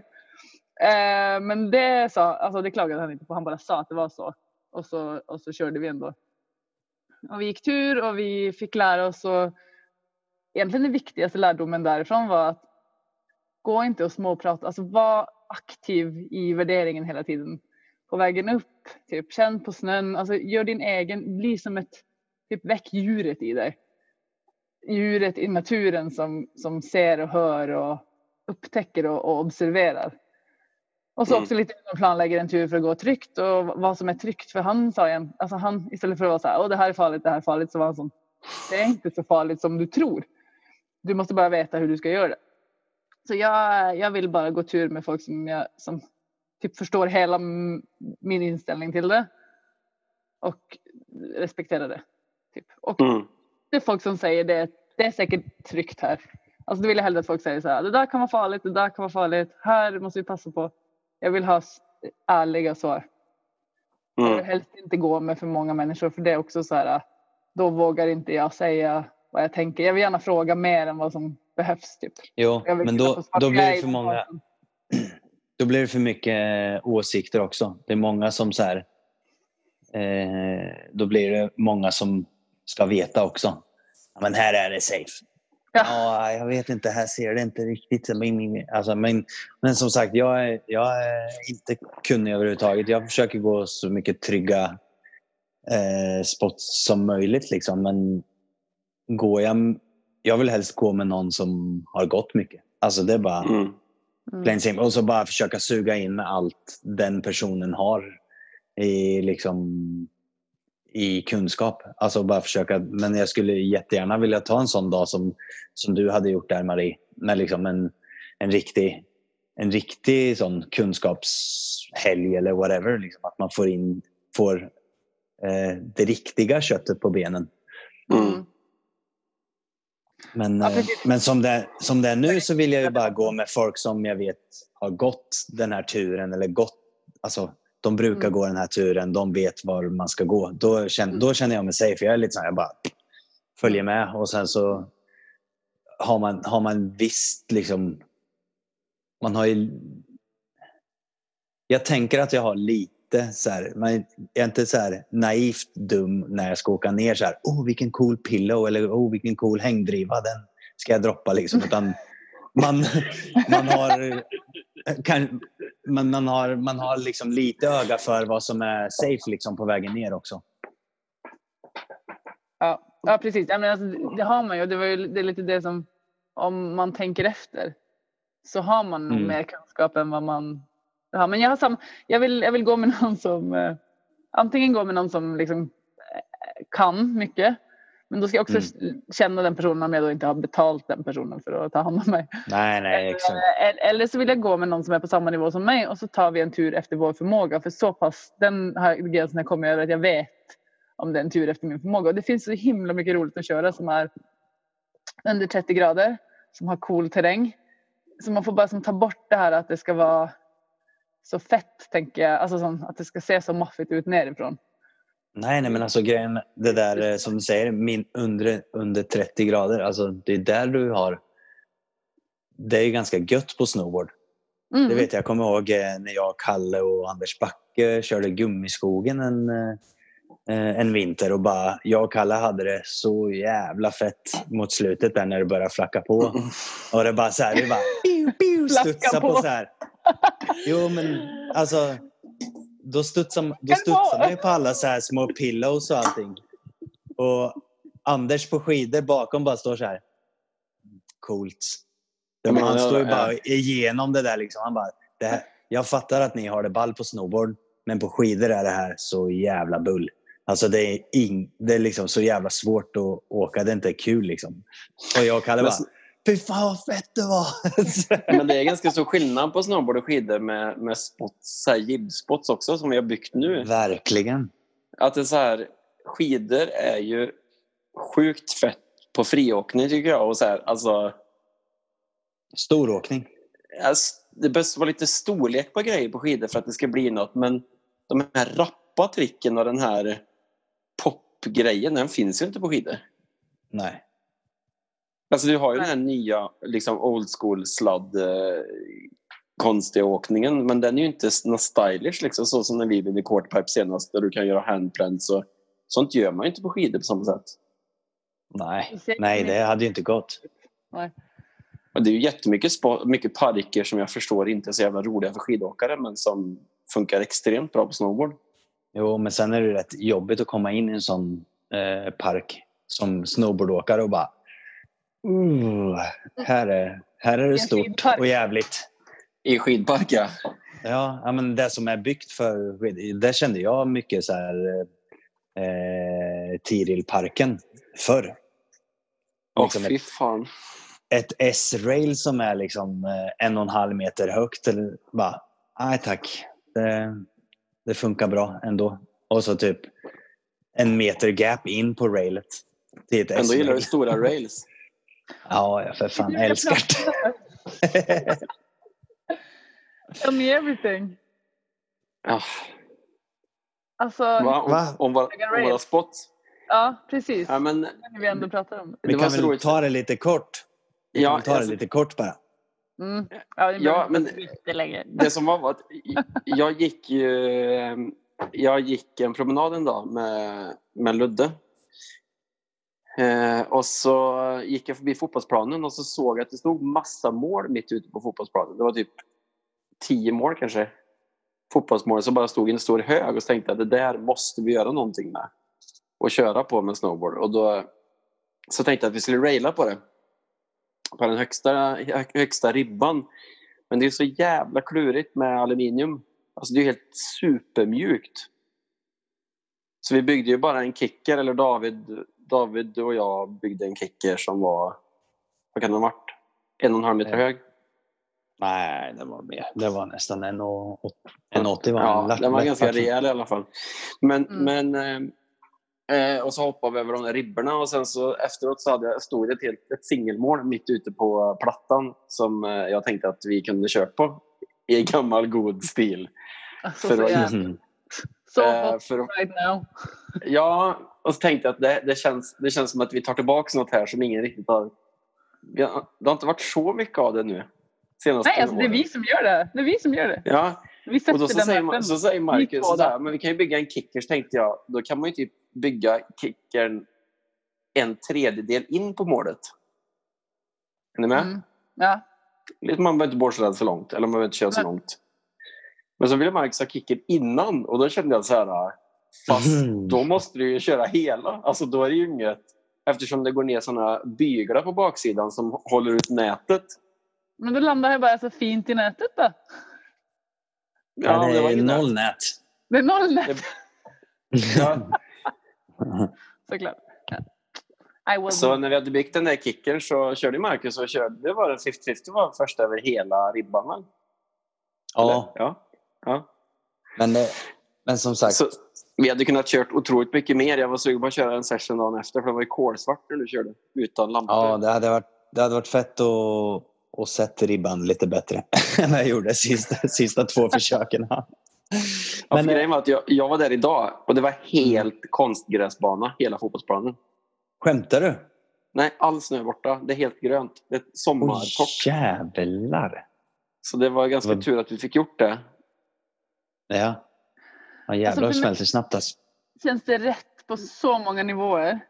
Eh, men det, sa, alltså det klagade han inte på. Han bara sa att det var så. Och så, och så körde vi ändå. Och vi gick tur och vi fick lära oss och egentligen den viktigaste lärdomen därifrån var att gå inte och småprata, alltså var aktiv i värderingen hela tiden. På vägen upp, typ känn på snön, alltså gör din egen, bli som ett, typ väck djuret i dig. Djuret i naturen som, som ser och hör och upptäcker och, och observerar. Och så Mm. också lite planlägger en tur för att gå tryggt och vad som är tryggt. För han sa igen, alltså han istället för att vara så här, Åh, det här är farligt, det här är farligt, så var han sån, det är inte så farligt som du tror. Du måste bara veta hur du ska göra det. Så jag, jag vill bara gå tur med folk som, jag, som typ förstår hela min inställning till det. Och respektera det. Typ. Och Mm. det är folk som säger det, det är säkert tryggt här. Alltså då vill jag hellre att folk säger så här, det där kan vara farligt, det där kan vara farligt, här måste vi passa på. Jag vill ha ärliga svar. Jag vill Mm. helst inte gå med för många människor för det är också så här, då vågar inte jag säga vad jag tänker. Jag vill gärna fråga mer än vad som behövs. Typ. Jo, men då, då blir det för många. Då blir det för mycket eh, åsikter också. Det är många som så här. Eh, då blir det många som ska veta också. Men här är det safe. Ja. Ja, jag vet inte, här ser det inte riktigt. Alltså, men, men som sagt, jag är, jag är inte kunnig överhuvudtaget. Jag försöker gå så mycket trygga eh, spots som möjligt. Liksom. Men går jag, jag vill helst gå med någon som har gått mycket. Alltså det är bara Mm. Mm. plain simple. Och så bara försöka suga in med allt den personen har i, liksom, i kunskap. Alltså bara försöka. Men jag skulle jättegärna vilja ta en sån dag som, som du hade gjort där Marie. Med liksom en, en riktig en riktig sån kunskapshelg eller whatever. Liksom, att man får in får eh, det riktiga köttet på benen. Mm. Men, Ja, eh, men som, det, som det är nu så vill jag ju bara gå med folk som jag vet har gått den här turen eller gått, alltså de brukar Mm. gå den här turen, de vet var man ska gå. Då känner, Mm. då känner jag mig safe. Jag är lite så här, jag bara följer med och sen så har man, har man visst liksom man har ju... Jag tänker att jag har lite så här, man är inte så här naivt dum när jag ska åka ner så här, oh vilken cool pillow eller oh vilken cool hängdriva, den ska jag droppa liksom. Utan man, man har, kan, man, man har, man har liksom lite öga för vad som är safe liksom på vägen ner också. Ja, ja precis. Ja, men alltså, det har man ju. Det, var ju, det är lite det som, om man tänker efter så har man Mm. mer kunskap än vad man har. Men jag, har sam, jag, vill, jag vill gå med någon som, eh, antingen gå med någon som liksom, eh, kan mycket. Men då ska jag också Mm. känna den personen om jag då inte har betalt den personen för att ta hand om mig. Nej, nej, exakt. Eller, eller så vill jag gå med någon som är på samma nivå som mig och så tar vi en tur efter vår förmåga. För så pass, den här gränsen har jag kommit över att jag vet om det är en tur efter min förmåga. Och det finns så himla mycket roligt att köra som är under 30 grader, som har cool terräng. Så man får bara som ta bort det här att det ska vara så fett, tänker jag. Alltså som, att det ska se så maffigt ut nerifrån. Nej, nej, men alltså grejen, det där eh, som du säger, min, under, under 30 grader, alltså det är där du har... Det är ganska gött på snowboard. Mm. Det vet jag, jag kommer ihåg eh, när jag, Kalle och Anders Backe körde Gummiskogen en, eh, en vinter och bara, jag och Kalle hade det så jävla fett mot slutet där när det började flacka på. Och det bara så här, det bara studsa på. på. så här. Jo men alltså, då studsar, då studsar man ju på alla så här små pillows och allting. Och Anders på skidor bakom bara står så här. Coolt. Ja, men han står ju ja. bara igenom det där liksom. Han bara, det här, jag fattar att ni har det ball på snowboard, men på skidor är det här så jävla bull. Alltså det är, ing, det är liksom så jävla svårt att åka, det är inte kul liksom. Och jag och Kalle Men bara, fy fan vad fett det var! Men det är ganska stor skillnad på snowboard och skidor med, med spots, så här jibspots också som vi har byggt nu. Verkligen. Att det är så här, skidor är ju sjukt fett på friåkning tycker jag. Och så här, alltså, Storåkning. alltså, det behövs vara lite storlek på grejer på skidor för att det ska bli något. Men de här rappa tricken och den här popgrejen, den finns ju inte på skidor. Nej. Alltså du har ju den här nya liksom old school sladd eh, konstiga åkningen men den är ju inte något stylish liksom så som när vi vinner quarterpipe senast där du kan göra handplants och sånt gör man ju inte på skidor på samma sätt. Nej. Nej, det hade ju inte gått. Och det är ju jättemycket spo- mycket parker som jag förstår inte är så jävla roliga för skidåkare men som funkar extremt bra på snowboard. Jo, men sen är det rätt jobbigt att komma in i en sån eh, park som snowboardåkare och bara... Uh, här, är, här är det stort och jävligt. I skidpark ja. Ja, men det som är byggt för skid- Där kände jag mycket så här eh, Tirilparken förr. Åh Liksom fy ett, fan. ett S-rail som är liksom eh, en och en halv meter högt. Eller bara, nej tack. Det, det funkar bra ändå. Och så typ en meter gap in på railet. Till ett Ändå gillar du stora rails. Ja, jag för fan älskar det. Tell me everything. Ja. Alltså, Va? Om, Va? om, våra, om våra spots. ja precis. Ja, men, Det vi ändå pratar om. Vi kan väl roligt. ta det lite kort. Vi Ja, kan det lite kort bara. Mm. Ja, det Ja, men- det som var var att jag gick ju jag gick en promenad en dag med, med Ludde. Eh, och så gick jag förbi fotbollsplanen och så såg jag att det stod massa mål mitt ute på fotbollsplanen. Det var typ tio mål kanske. Fotbollsmål som bara stod i en stor hög och så tänkte jag att det där måste vi göra någonting med. Och köra på med snowboard. Och då så tänkte jag att vi skulle raila på det. På den högsta, högsta ribban. Men det är så jävla klurigt med aluminium. Alltså det är helt supermjukt. Så vi byggde ju bara en kicker, eller David, David och jag byggde en kicker som var, vad kan den ha varit? En och en halv meter Ja. hög. Nej, det var mer. Det var nästan en och, en 80 var Ja, lapp- den var ganska rejäl i alla fall. Men, Mm. men eh, eh, och så hoppade vi över de där ribborna och sen så efteråt så hade jag, stod det ett, helt, ett singelmål mitt ute på plattan som eh, jag tänkte att vi kunde köra på i gammal god stil. Alltså, för så att- Mhm. så Eh, för right now. Ja, och så tänkte jag att det, det, känns, det känns som att vi tar tillbaka något här som ingen riktigt har... har- Det har inte varit så mycket av det nu. Senaste Nej, alltså det är vi som gör det. Det är vi som gör det. Ja, Vi sätter och då så den säger, man, så säger Marcus sådär, men vi kan ju bygga en kicker. Så tänkte jag, då kan man ju typ bygga kickern en tredjedel in på målet. Är ni med? Mm. Ja. Lite- Man behöver inte borsta för långt, eller man behöver inte köra så långt. Men så ville Marcus ha kicken innan och då kände jag så här, fast Mm. då måste du ju köra hela. Alltså då är det ju inget, eftersom det går ner sådana byglar på baksidan som håller ut nätet. Men då landar jag bara så fint i nätet då. Ja, det var är ju noll nät. Det är noll nät Det- Ja, såklart. Så när vi hade byggt den där kicken så körde Marcus och körde, det var det 50-50 var först över hela ribban ja, ja. ja. men, det- men som sagt. Så, vi hade kunnat kört otroligt mycket mer. Jag var sugen på att köra en session dagen efter för det var ju kolsvart när du körde utan lampor. Ja, det hade varit, det hade varit fett att, att sätta ribban lite bättre än jag gjorde sista, sista två försöken. Ja, Men, för grejen var att jag, jag var där idag och det var helt konstgräsbana, hela fotbollsplanen. Skämtar du? Nej, all snö är borta. Det är helt grönt. Det är sommartorrt. jävlar! Så det var ganska Det var- tur att vi fick gjort det. Ja. Ja, jävlar Alltså, vad för mig- smälter snabbt alltså. känns det rätt på så många nivåer.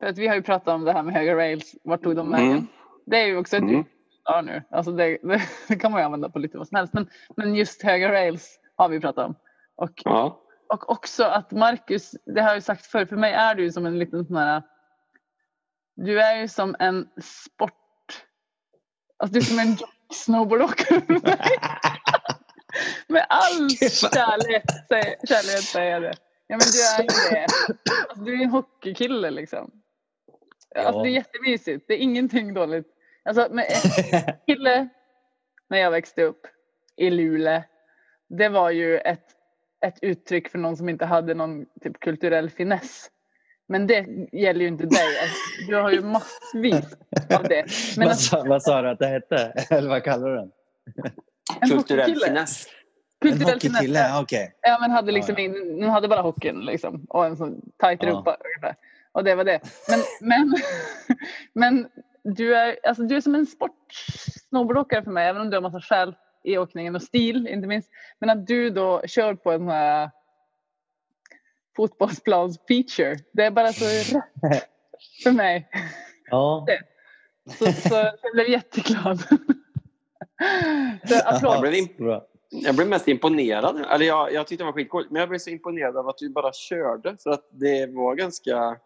För att vi har ju pratat om det här med höga rails. Vart tog de vägen? Mm. Det är ju också ett Mm. ja, nu. Alltså det, det kan man ju använda på lite vad som helst. Men, men just höga rails har vi pratat om. Och, Ja. och också att Marcus, det har jag ju sagt förr, för mig är du ju som en liten sån här... Du är ju som en sport... Alltså du är som en snowboardåkare för mig. Med all kärlek, säger- kärlek säger jag det. Ja men du är ju det. Alltså, du är en hockeykille liksom. Alltså, det är jättemysigt. Det är ingenting dåligt. Alltså, med en kille när jag växte upp i Luleå. Det var ju ett, ett uttryck för någon som inte hade någon typ kulturell finess. Men det gäller ju inte dig. Alltså, Du har ju massvis av det. Men vad, sa, vad sa du att det hette? Eller vad kallar du den? en Kulturell finess. En hockeykille? Ja, Okej. Ja, men hade liksom Ja, ja. hade bara hockeyn liksom, och en sån tajt Ja. rumpa ungefär. Och det var det. Men, men, men du, är, alltså, du är som en sport-snowboardåkare för mig, även om du har massa själ i åkningen och stil inte minst. Men att du då kör på en sån här fotbollsplans-feature, det är bara så rätt för mig. Ja. Så, så jag blev jätteglad. Så, applåd. Bra. Jag blev mest imponerad. Eller jag, jag tyckte det var skitcoolt. Men jag blev så imponerad av att du bara körde. För att det var ganska...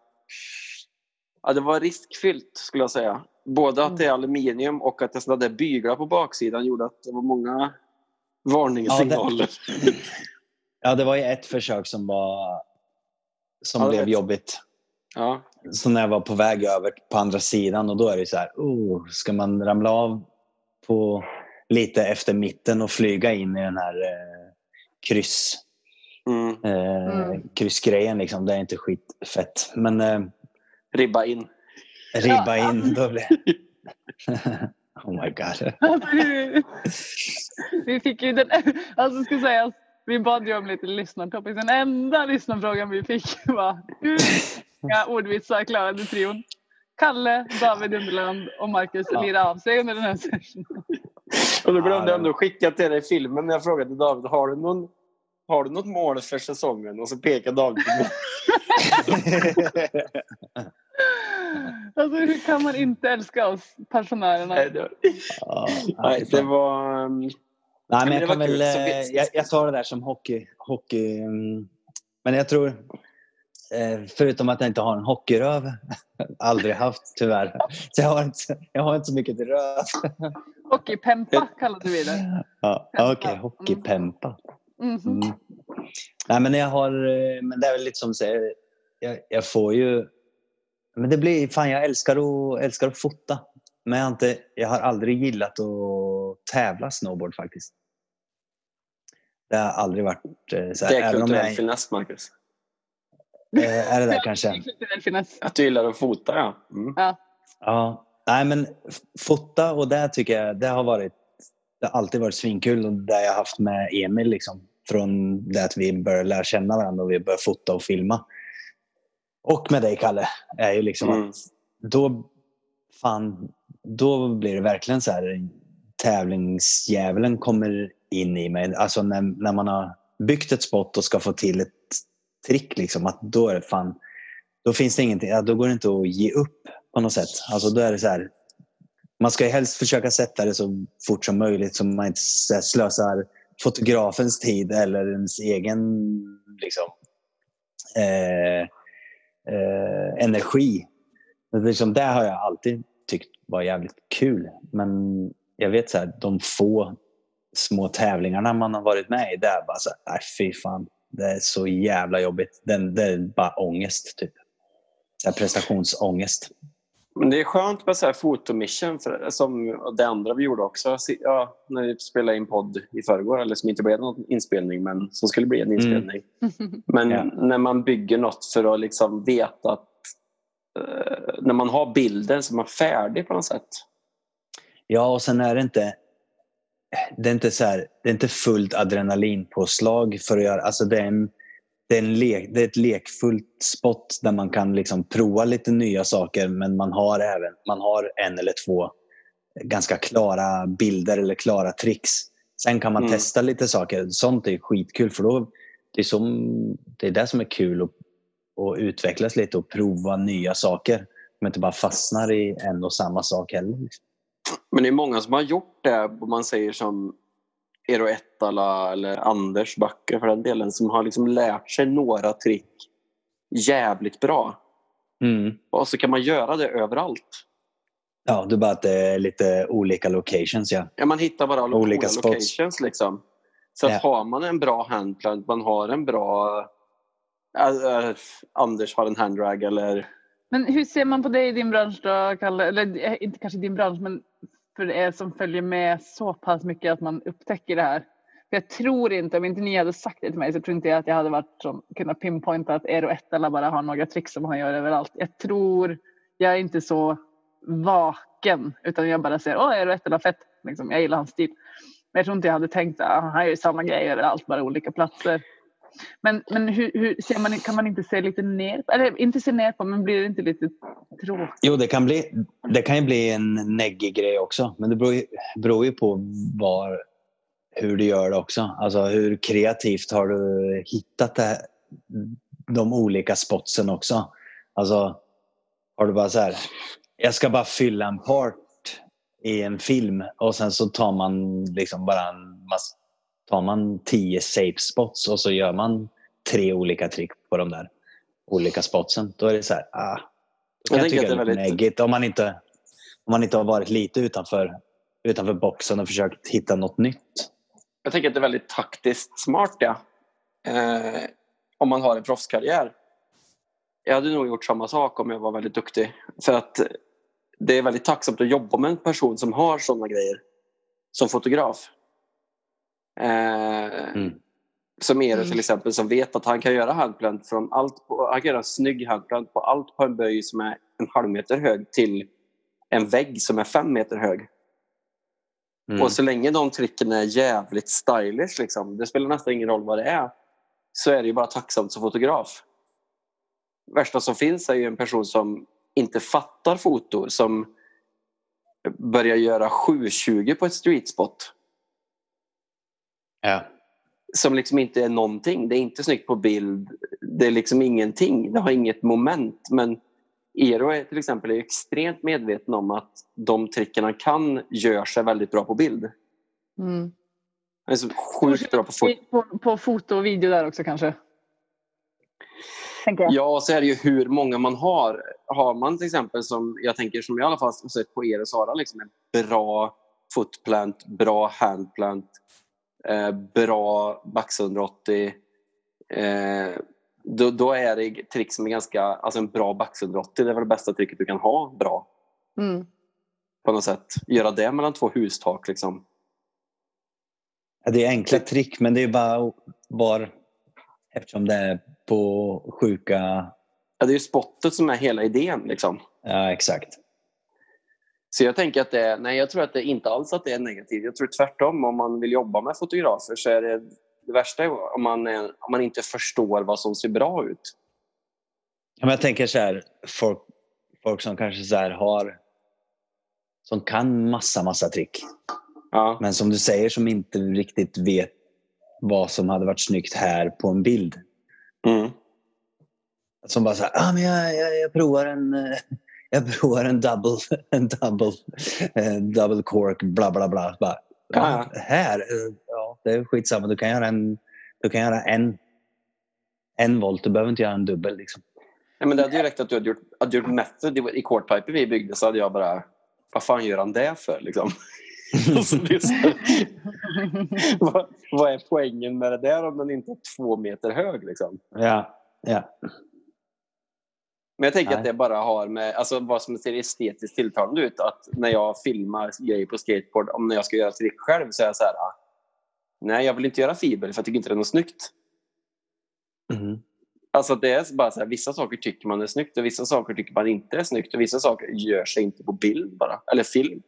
Ja, det var riskfyllt skulle jag säga. Både att det är aluminium och att det sådana där byglar på baksidan gjorde att det var många varningssignaler. Ja, det var ju ett försök som var som Ja, det blev vet. jobbigt. Ja. Så när jag var på väg över på andra sidan och då är det så här, oh, ska man ramla av på lite efter mitten och flyga in i den här eh, kryss, Mm. eh, Mm. kryssgrejen liksom. Det är inte skitfett. Men eh, Ribba in. ribba Ja. in, då blir Oh my god. Alltså, vi- vi fick ju den, alltså ska sägas, vi bad ju om lite lyssnartopics. Den enda lyssnarfrågan vi fick var hur många ordvitsar klarade trion? Kalle, David Underland och Marcus Ja. lirade av sig under den här sessionen. Och då glömde Ja, jag ändå skicka till dig filmen när jag frågade David, har du någon har du något mål för säsongen? Och så pekar David på mig. Alltså hur kan man inte älska oss pensionärerna? Nej, det- Ja, Nej, det var... um, Nej, men jag, var kan väl, Så eh, jag, jag tar det där som hockey. hockey mm. men jag tror, förutom att jag inte har en hockeyröv, aldrig haft tyvärr, så jag har inte, jag har inte så mycket till röv. Hockeypempa kallade vi det. Ja. Okej, hockeypempa. Mhm. Mm. Nej, men jag har, eh, men det är väl lite som du säger, jag, jag får ju, men det blir, fan jag älskar att, älskar att fota. Men jag har, inte, jag har aldrig gillat att tävla snowboard faktiskt. Det har aldrig varit eh, så här, Det är kulturell jag, finess, Marcus. Eh, är det där kanske? Att du gillar att fota, ja. Mm. Ja, nej men fota och det tycker jag, det har varit, det har alltid varit svinkul och det jag har haft med Emil liksom. Från det att vi började lära känna varandra och vi började fota och filma. Och med dig Kalle, är ju liksom Mm. att då, fan, då blir det verkligen så här tävlingsdjävulen kommer in i mig. Alltså när, när man har byggt ett spot och ska få till ett trick, liksom, att då är det fan, då finns det ingenting, ja, då går det inte att ge upp på något sätt. Alltså då är det så här, man ska ju helst försöka sätta det så fort som möjligt så man inte så här slösar fotografens tid eller ens egen liksom, eh, eh, energi. Det, liksom, det har jag alltid tyckt var jävligt kul. Men jag vet så här, de få små tävlingarna man har varit med i, där bara så här, äh, fy fan. Det är så jävla jobbigt. Det, det är bara ångest, typ. Så här prestationsångest. Men det är skönt med så här fotomission, för, som det andra vi gjorde också. Ja, när vi spelade in podd i förrgår, eller som inte blev någon inspelning, men som skulle bli en inspelning. Mm. Men ja. när man bygger något för att liksom veta att uh, när man har bilden så är man färdig på något sätt. Ja, och sen är det inte det är inte, så här, det är inte fullt adrenalinpåslag för att göra... Alltså det, är en, det, är en lek, det är ett lekfullt spot där man kan liksom prova lite nya saker men man har även man har en eller två ganska klara bilder eller klara tricks. Sen kan man mm. testa lite saker. Sånt är skitkul för då, det, är som, det är det som är kul att, att utvecklas lite och prova nya saker. Man inte bara fastnar i en och samma sak heller. Liksom. Men det är många som har gjort det, om man säger som Eero Ettala eller Anders Backe för den delen, som har liksom lärt sig några trick jävligt bra. Mm. Och så kan man göra det överallt. Ja, du bara att det är lite olika locations. Ja, ja man hittar bara olika locations. Liksom. Så att ja. har man en bra handplant, man har en bra... Äh, Anders har en handdrag eller... Men hur ser man på det i din bransch då, Kalle? Eller eh, inte kanske din bransch, men för er som följer med så pass mycket att man upptäcker det här. För jag tror inte, om inte ni hade sagt det till mig så tror inte jag att jag hade varit som, kunnat pinpointa att Eero Ettala bara har några tricks som han gör överallt. Jag tror, jag är inte så vaken utan jag bara ser, åh Eero Ettala fett, liksom, jag gillar hans stil. Men jag tror inte jag hade tänkt att han gör samma grej överallt, bara olika platser. Men, men hur, hur, ser man, kan man inte se lite ner på, eller inte se ner på, men blir det inte lite tråkigt? Jo, det kan, bli, det kan ju bli en neggig grej också. Men det beror ju, beror ju på var, hur du gör det också. Alltså hur kreativt har du hittat det, de olika spotsen också? Alltså, har du bara så här, jag ska bara fylla en part i en film och sen så tar man liksom bara en massa tar man tio safe spots och så gör man tre olika trick på de där olika spotsen. Då är det så här, ah, då kan jag, jag tycka det är väldigt... neggigt om man, inte, om man inte har varit lite utanför, utanför boxen och försökt hitta något nytt. Jag tänker att det är väldigt taktiskt smart ja. Eh, om man har en proffskarriär. Jag hade nog gjort samma sak om jag var väldigt duktig. För att det är väldigt tacksamt att jobba med en person som har sådana grejer som fotograf. Eh, mm. Som till mm. exempel som vet att han kan göra handplant från allt på, han kan göra en snygg handplant på allt på en böj som är en halv meter hög till en vägg som är fem meter hög. Mm. Och så länge de tricken är jävligt stylish, liksom, det spelar nästan ingen roll vad det är, så är det ju bara tacksamt som fotograf. Värsta som finns är ju en person som inte fattar foto, som börjar göra 720 på ett streetspot Ja. Som liksom inte är någonting. Det är inte snyggt på bild. Det är liksom ingenting. Det har inget moment. Men Eero är till exempel extremt medveten om att de tricken han kan gör sig väldigt bra på bild. Mm. Han är så sjukt bra på foto. På, på foto och video där också kanske? Ja, så är det ju hur många man har. Har man till exempel som jag tänker som jag i alla fall sett på er och Sara, liksom en bra footplant, bra handplant, eh, bra bax 180 eh, då, då, är det trick som är ganska, alltså en bra bax 180 det är väl det bästa tricket du kan ha bra. Mm. På något sätt. Göra det mellan två hustak liksom. Ja, det är enkla trick men det är bara, bara eftersom det är på sjuka... Ja, det är ju spottet som är hela idén liksom. Ja, exakt. Så jag tänker att det, nej jag tror att det inte alls att det är negativt. Jag tror tvärtom, om man vill jobba med fotografer så är det det värsta om man, om man inte förstår vad som ser bra ut. jag tänker så här, folk, folk som kanske så har som kan massa, massa trick. Ja. Men som du säger, som inte riktigt vet vad som hade varit snyggt här på en bild. Mm. Som bara så här, ah, men jag, jag, jag provar en eh, jag provar en double, en double, en double cork, bla bla bla. Bara, ja, här, eh, ja, det är skitsamma. Du kan göra en, du kan göra en, en volt. Du behöver inte göra en dubbel. Liksom. Nej, men det hade ju räckt att du hade gjort, hade gjort method i, quartpiper vi byggde så hade jag bara, vad fan gör han det för liksom? Det så vad, vad är poängen med det där om den inte är två meter hög liksom? Ja, ja. Men jag tänker Nej. att det bara har med alltså, vad som ser estetiskt tilltalande ut. Att när jag filmar grejer på skateboard, om när jag ska göra trick själv så är jag så här. ah, Nej, jag vill inte göra fiber för jag tycker inte det är något snyggt. Mhm. Alltså det är bara så här, vissa saker tycker man är snyggt och vissa saker tycker man inte är snyggt och vissa saker gör sig inte på bild bara, eller film.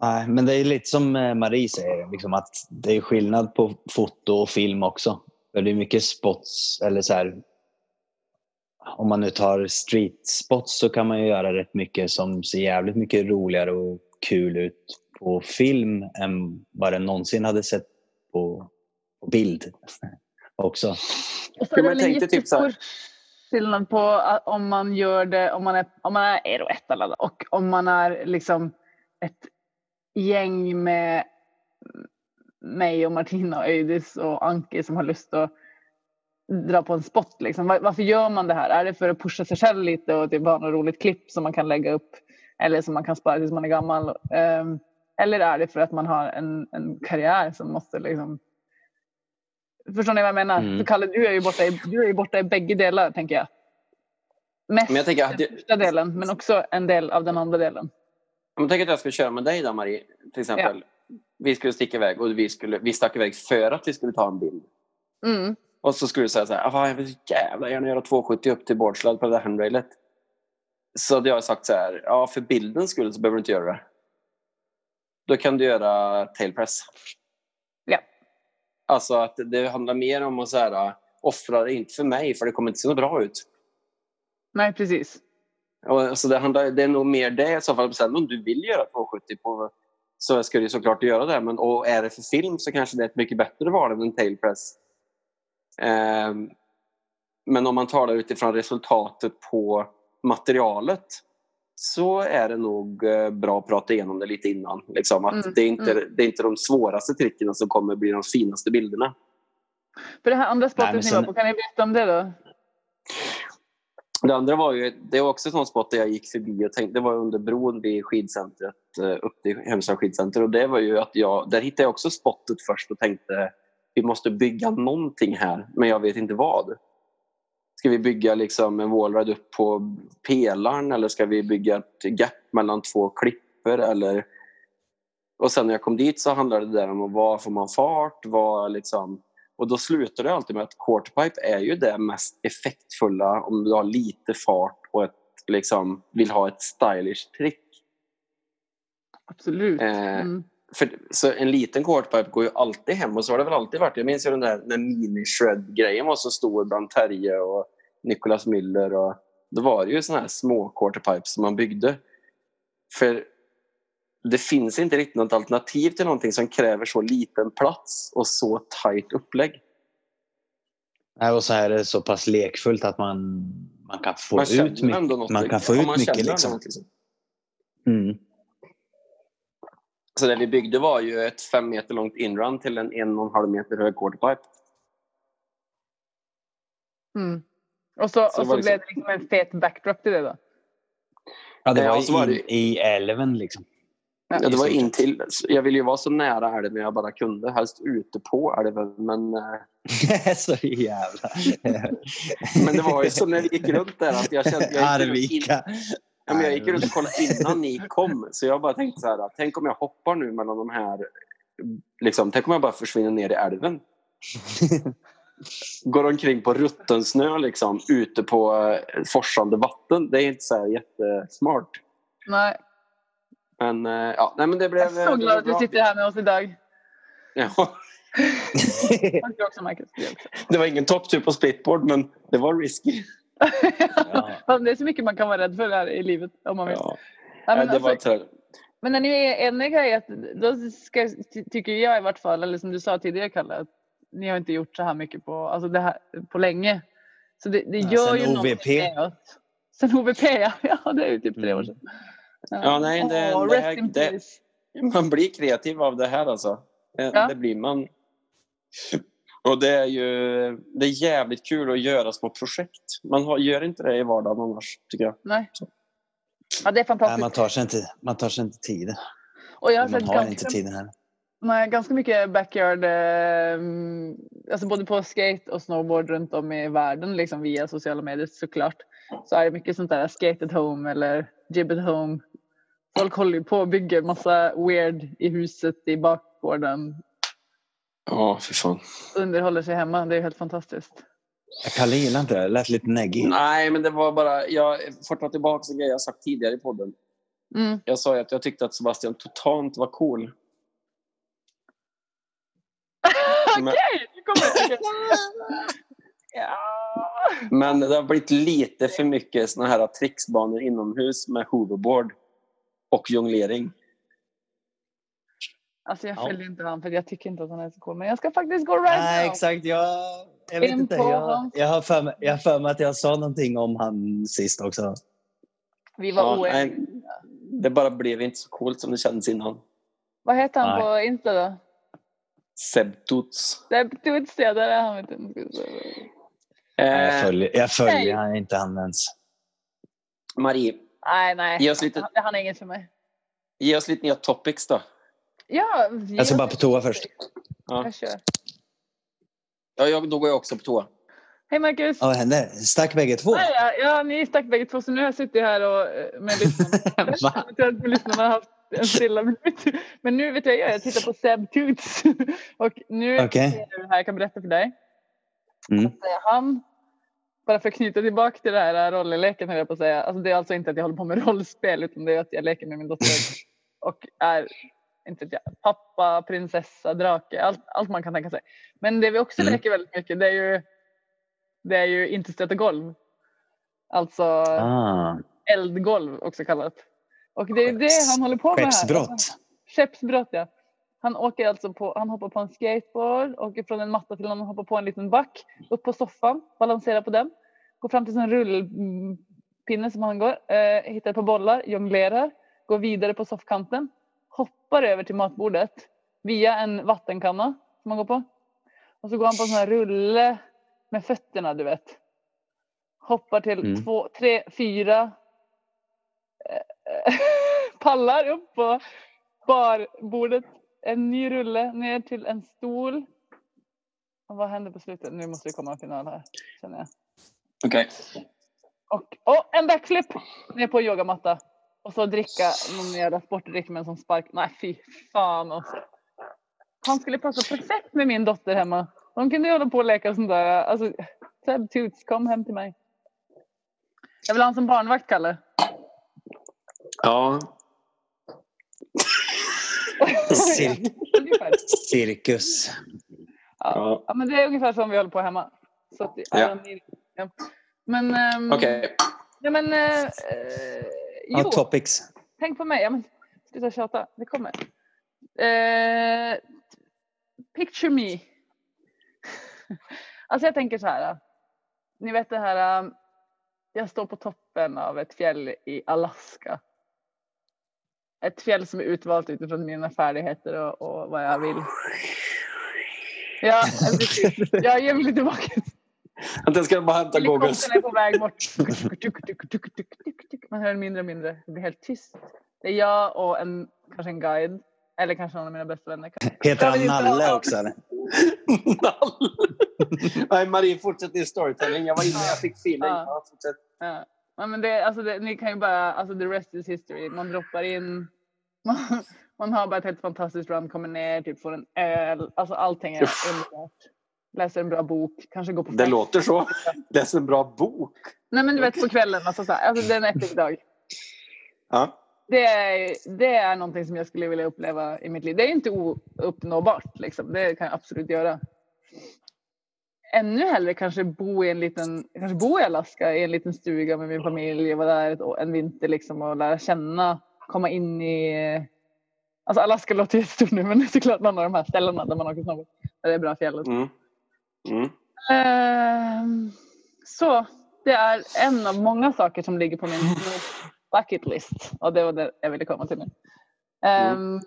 Nej, men det är lite som eh, Marie säger, liksom att det är skillnad på foto och film också. För det är mycket spots, eller så här, om man nu tar street spots så kan man ju göra rätt mycket som ser jävligt mycket roligare och kul ut på film än vad det någonsin hade sett på, på bild också. Och så Jo, är det men väl en tänk dig typ så här- jättestor skillnad på att om man gör det om man är, om man är Eero 1 eller och om man är liksom ett gäng med mig och Martina och Öjdis och Anki som har lust att dra på en spot. Liksom. Var- Varför gör man det här? Är det för att pusha sig själv lite och typ ha något roligt klipp som man kan lägga upp eller som man kan spara tills man är gammal? Ehm, Eller är det för att man har en, en karriär som måste liksom Förstår ni vad jag menar? Mm. För Kalle, du är ju borta i, du är ju borta i bägge delar, tänker jag. Mest Men jag tänker den första delen, men också en del av den andra delen. Jag tänker att jag skulle köra med dig då Marie, till exempel. Vi skulle sticka iväg och vi, skulle, vi stack iväg för att vi skulle ta en bild. Mm. Och så skulle du säga så här, "Ah, jag vill jävla gärna göra 270 upp till boardsled på det där handrailet. Så hade jag sagt så här, ja för bildens skull så behöver du inte göra det. Då kan du göra tailpress. Ja. Alltså att det handlar mer om att så här, offra det inte för mig för det kommer inte se så bra ut. Nej, precis. Och, så det, handlar, det är nog mer det i så fall. Sen om du vill göra 270 på, så ska du såklart göra det. Men och är det för film så kanske det är ett mycket bättre val än en tailpress. Ehm, men om man talar utifrån resultatet på materialet så är det nog eh, bra att prata igenom det lite innan. Liksom, att Mm, det, är inte, mm. det är inte de svåraste tricken som kommer bli de finaste bilderna. För det här andra Nej, spottet ni var på, kan ni berätta om det då? Det andra var ju, det var också ett sånt spot där jag gick förbi och tänkte, det var under bron vid skidcentret, eh, upp till Hemsö skidcenter och det var ju att jag, där hittade jag också spottet först och tänkte vi måste bygga någonting här, men jag vet inte vad. Ska vi bygga liksom en wallride upp på pelaren eller ska vi bygga ett gap mellan två klippor eller och sen när jag kom dit så handlade det där om vad får man fart, vad liksom och då slutar det alltid med att quarterpipe är ju det mest effektfulla om du har lite fart och ett, liksom, vill ha ett stylish trick. Absolut. Eh, Mm. För, så en liten quarterpipe går ju alltid hem och så har det väl alltid varit. Jag minns ju den där när mini-shred-grejen var så stor bland Terje och Nicolas Müller. Och, då var det ju såna här små quarterpipes som man byggde. För det finns inte riktigt något alternativ till någonting som kräver så liten plats och så tajt upplägg. Nej, Och så är det så pass lekfullt att man, man kan få man ut mycket. man kan få Ja, ut mycket. Liksom. liksom. Mm. Så det vi byggde var ju ett fem meter långt inrun till en en och en halv meter hög quarterpipe. Mm. Och så, Så och så det blev det liksom en fet backdrop till det då? Ja, det Ja, var, så var in, det- i älven liksom. Ja, det var i stort intill. Jag ville ju vara så nära älven jag bara kunde. Helst ute på älven. Men, eh, så jävla... men det var ju så när vi gick runt där att jag kände... Jag gick runt, in, Arvika. Ja, men jag gick runt och kollade innan ni kom. Så jag bara tänkte så här. Tänk om jag hoppar nu mellan de här... Liksom, tänk om jag bara försvinner ner i älven. Går omkring på rutten snö liksom, ute på eh, forsande vatten. Det är inte så här jättesmart. Nej. Men, eh, ja, nej, men det blev... Jag är så blev glad att du sitter här med oss idag. Ja, Tack också Marcus. Det också. det var ingen topptur på splitboard, men det var risky. Ja. Det är så mycket man kan vara rädd för här i livet om man vill. Ja. Nej, men det var alltså, Men när ni är eniga i att, då ska, ty- tycker jag i vart fall, eller som du sa tidigare Kalle, att ni har inte gjort så här mycket på, alltså det här, på länge. Så det, det Ja, gör sen ju OVP. någonting med oss. Sen OVP ja, ja det är ju typ tre år sedan. Ja, nej, det- Åh, det här- det-. Man blir kreativ av det här alltså. Det, Ja. det blir man. Och det är ju det är jävligt kul att göra små projekt. Man har, gör inte det i vardagen annars, tycker jag. Nej. Ja, det är Nej, fantastiskt. man, tar sig inte, man tar sig inte tiden. och jag har Man sett har ganska inte tiden heller. Nej, ganska mycket backyard, eh, alltså både på skate och snowboard runt om i världen liksom via sociala medier såklart. Så är det mycket sånt där skate at home eller jib at home. Folk håller ju på och bygger massa weird i huset i bakgården. Ja, för fan. Underhåller sig hemma. Det är helt fantastiskt. Kalle gillar inte det. Det lät lite neggig. Nej, men det var bara... Jag får ta tillbaka en grej jag sagt tidigare i podden. Mm. Jag sa ju att jag tyckte att Sebastian totalt var cool. Men- Okej, nu kommer det. Ja. Men det har blivit lite för mycket såna här tricksbanor inomhus med hoverboard och jonglering. Alltså jag Ja. följer inte han för jag tycker inte att han är så cool. Men jag ska faktiskt gå right Nej, now. exakt. Jag, jag vet In inte. på Jag, jag har för mig, jag har för mig att jag sa någonting om han sist också. Vi var Ja, oeniga. det bara blev inte så coolt som det kändes innan. Vad heter han Nej. på Insta då? Sebtuts. Seb Tuts, ja, där är han. Vet du. Nej, jag Eh, följer, jag följer han inte han ens. Marie, Nej, nej. ge oss, lite, Han, han är inget för mig. ge oss lite nya topics då. Ja, Jag ska bara på toa först. Ja. Jag kör. Ja, jag, då går jag också på toa. Hej Marcus! Ja, Vad hände? Stack bägge två? Ja, ja, ja, ni stack bägge två så nu har jag suttit här och, eh, med lyssnarna. Att lyssnarna har haft en stilla minut. Men nu vet jag, jag Jag tittar på Seb Toots. Och nu ser du här, jag kan berätta för dig. Mm. Att han, bara för att knyta tillbaka till det här rollleken höll jag på att säga. Alltså det är alltså inte att jag håller på med rollspel utan det är att jag leker med min dotter. Och är, inte jag, pappa, prinsessa, drake, allt, allt man kan tänka sig. Men det vi också Mm. leker väldigt mycket det är ju, det är ju inte stöta golv. Alltså Ah, eldgolv också kallat. Och det är det han håller på med här. skeppsbrott. Skeppsbrott ja. Han åker alltså på, han hoppar på en skateboard, åker från en matta till en annan, hoppar på en liten back, upp på soffan, balanserar på den, går fram till en rullpinne som han går, eh, hittar ett par bollar, jonglerar, går vidare på soffkanten, hoppar över till matbordet via en vattenkanna som han går på. Och så går han på en sån här rulle med fötterna du vet. Hoppar till Mm. två, tre, fyra eh, pallar upp på barbordet. En ny rulle ner till en stol. Och vad händer på slutet? Nu måste det komma en final här. Känner jag. Okej. Och, och en backflip ner på yogamatta. Och så dricka någon jävla sportdryck med en sån spark. Nej fy fan alltså. Han skulle passa perfekt med min dotter hemma. De kunde ju hålla på och leka sånt där. Alltså, Seb Toots, kom hem till mig. Jag vill ha en som barnvakt, Kalle. Ja. Cir- cirkus. Ja. ja. men det är ungefär som vi håller på hemma. Så att, Ja. ja. Men, um, Okej. ja, men eh, jo, topics. tänk på mig. Ja, men, sluta tjata, det kommer. Eh, picture me. alltså jag tänker så här. Ni vet det här. um, Jag står på toppen av ett fjäll i Alaska. Ett fjäll som är utvalt utifrån mina färdigheter och, och vad jag vill. Ja. Jag ger mig lite bakis. Vänta, Jag ska bara hämta goggles. Helikoptern är på väg bort. Man hör mindre och mindre. Det blir helt tyst. Det är jag och en, kanske en guide. Eller kanske någon av mina bästa vänner. Heter han Nalle också? Eller? Nej, Marie, fortsätt din storytelling. Jag var inne, jag fick feeling. Ja. Ja, fortsätt. Ja. Ja, men det, alltså det, ni kan ju bara, alltså the rest is history. Man droppar in, man, man har bara ett helt fantastiskt run, kommer ner, typ får en öl. Alltså allting är underbart. Läser en bra bok, kanske går på Det fest. låter så. Läs en bra bok. Nej men du vet på kvällen, alltså, så här, alltså det är en epic dag. Ja. det är, det är någonting som jag skulle vilja uppleva i mitt liv. Det är inte ouppnåbart, liksom. det kan jag absolut göra. Ännu hellre kanske bo i en liten, kanske bo i Alaska i en liten stuga med min familj, vara där ett, en vinter liksom och lära känna, komma in i Alltså Alaska låter jättestort nu men det är såklart någon av de här ställena där man åker snowboard. Där det är bra fjället. Mm. Mm. Uh, så det är en av många saker som ligger på min bucket list. Och det var det jag ville komma till nu. Ehm,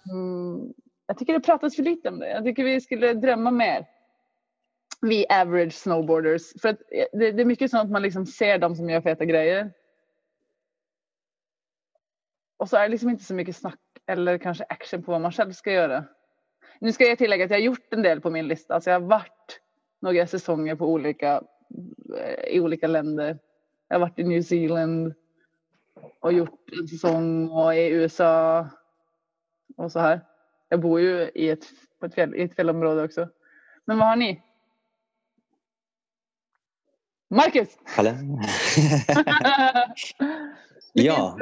jag tycker det pratas för lite om det. Jag tycker vi skulle drömma mer. Vi average snowboarders. För att eh, det, det är mycket sånt att man liksom ser de som gör feta grejer. Och så är det liksom inte så mycket snack eller kanske action på vad man själv ska göra. Nu ska jag tillägga att jag har gjort en del på min lista. Alltså jag har varit några säsonger på olika, eh, i olika länder. Jag har varit i New Zealand och gjort en säsong och i USA och så här. Jag bor ju i ett, på ett, fjäll, i ett fjällområde också. Men vad har ni? Marcus! Lite Ja.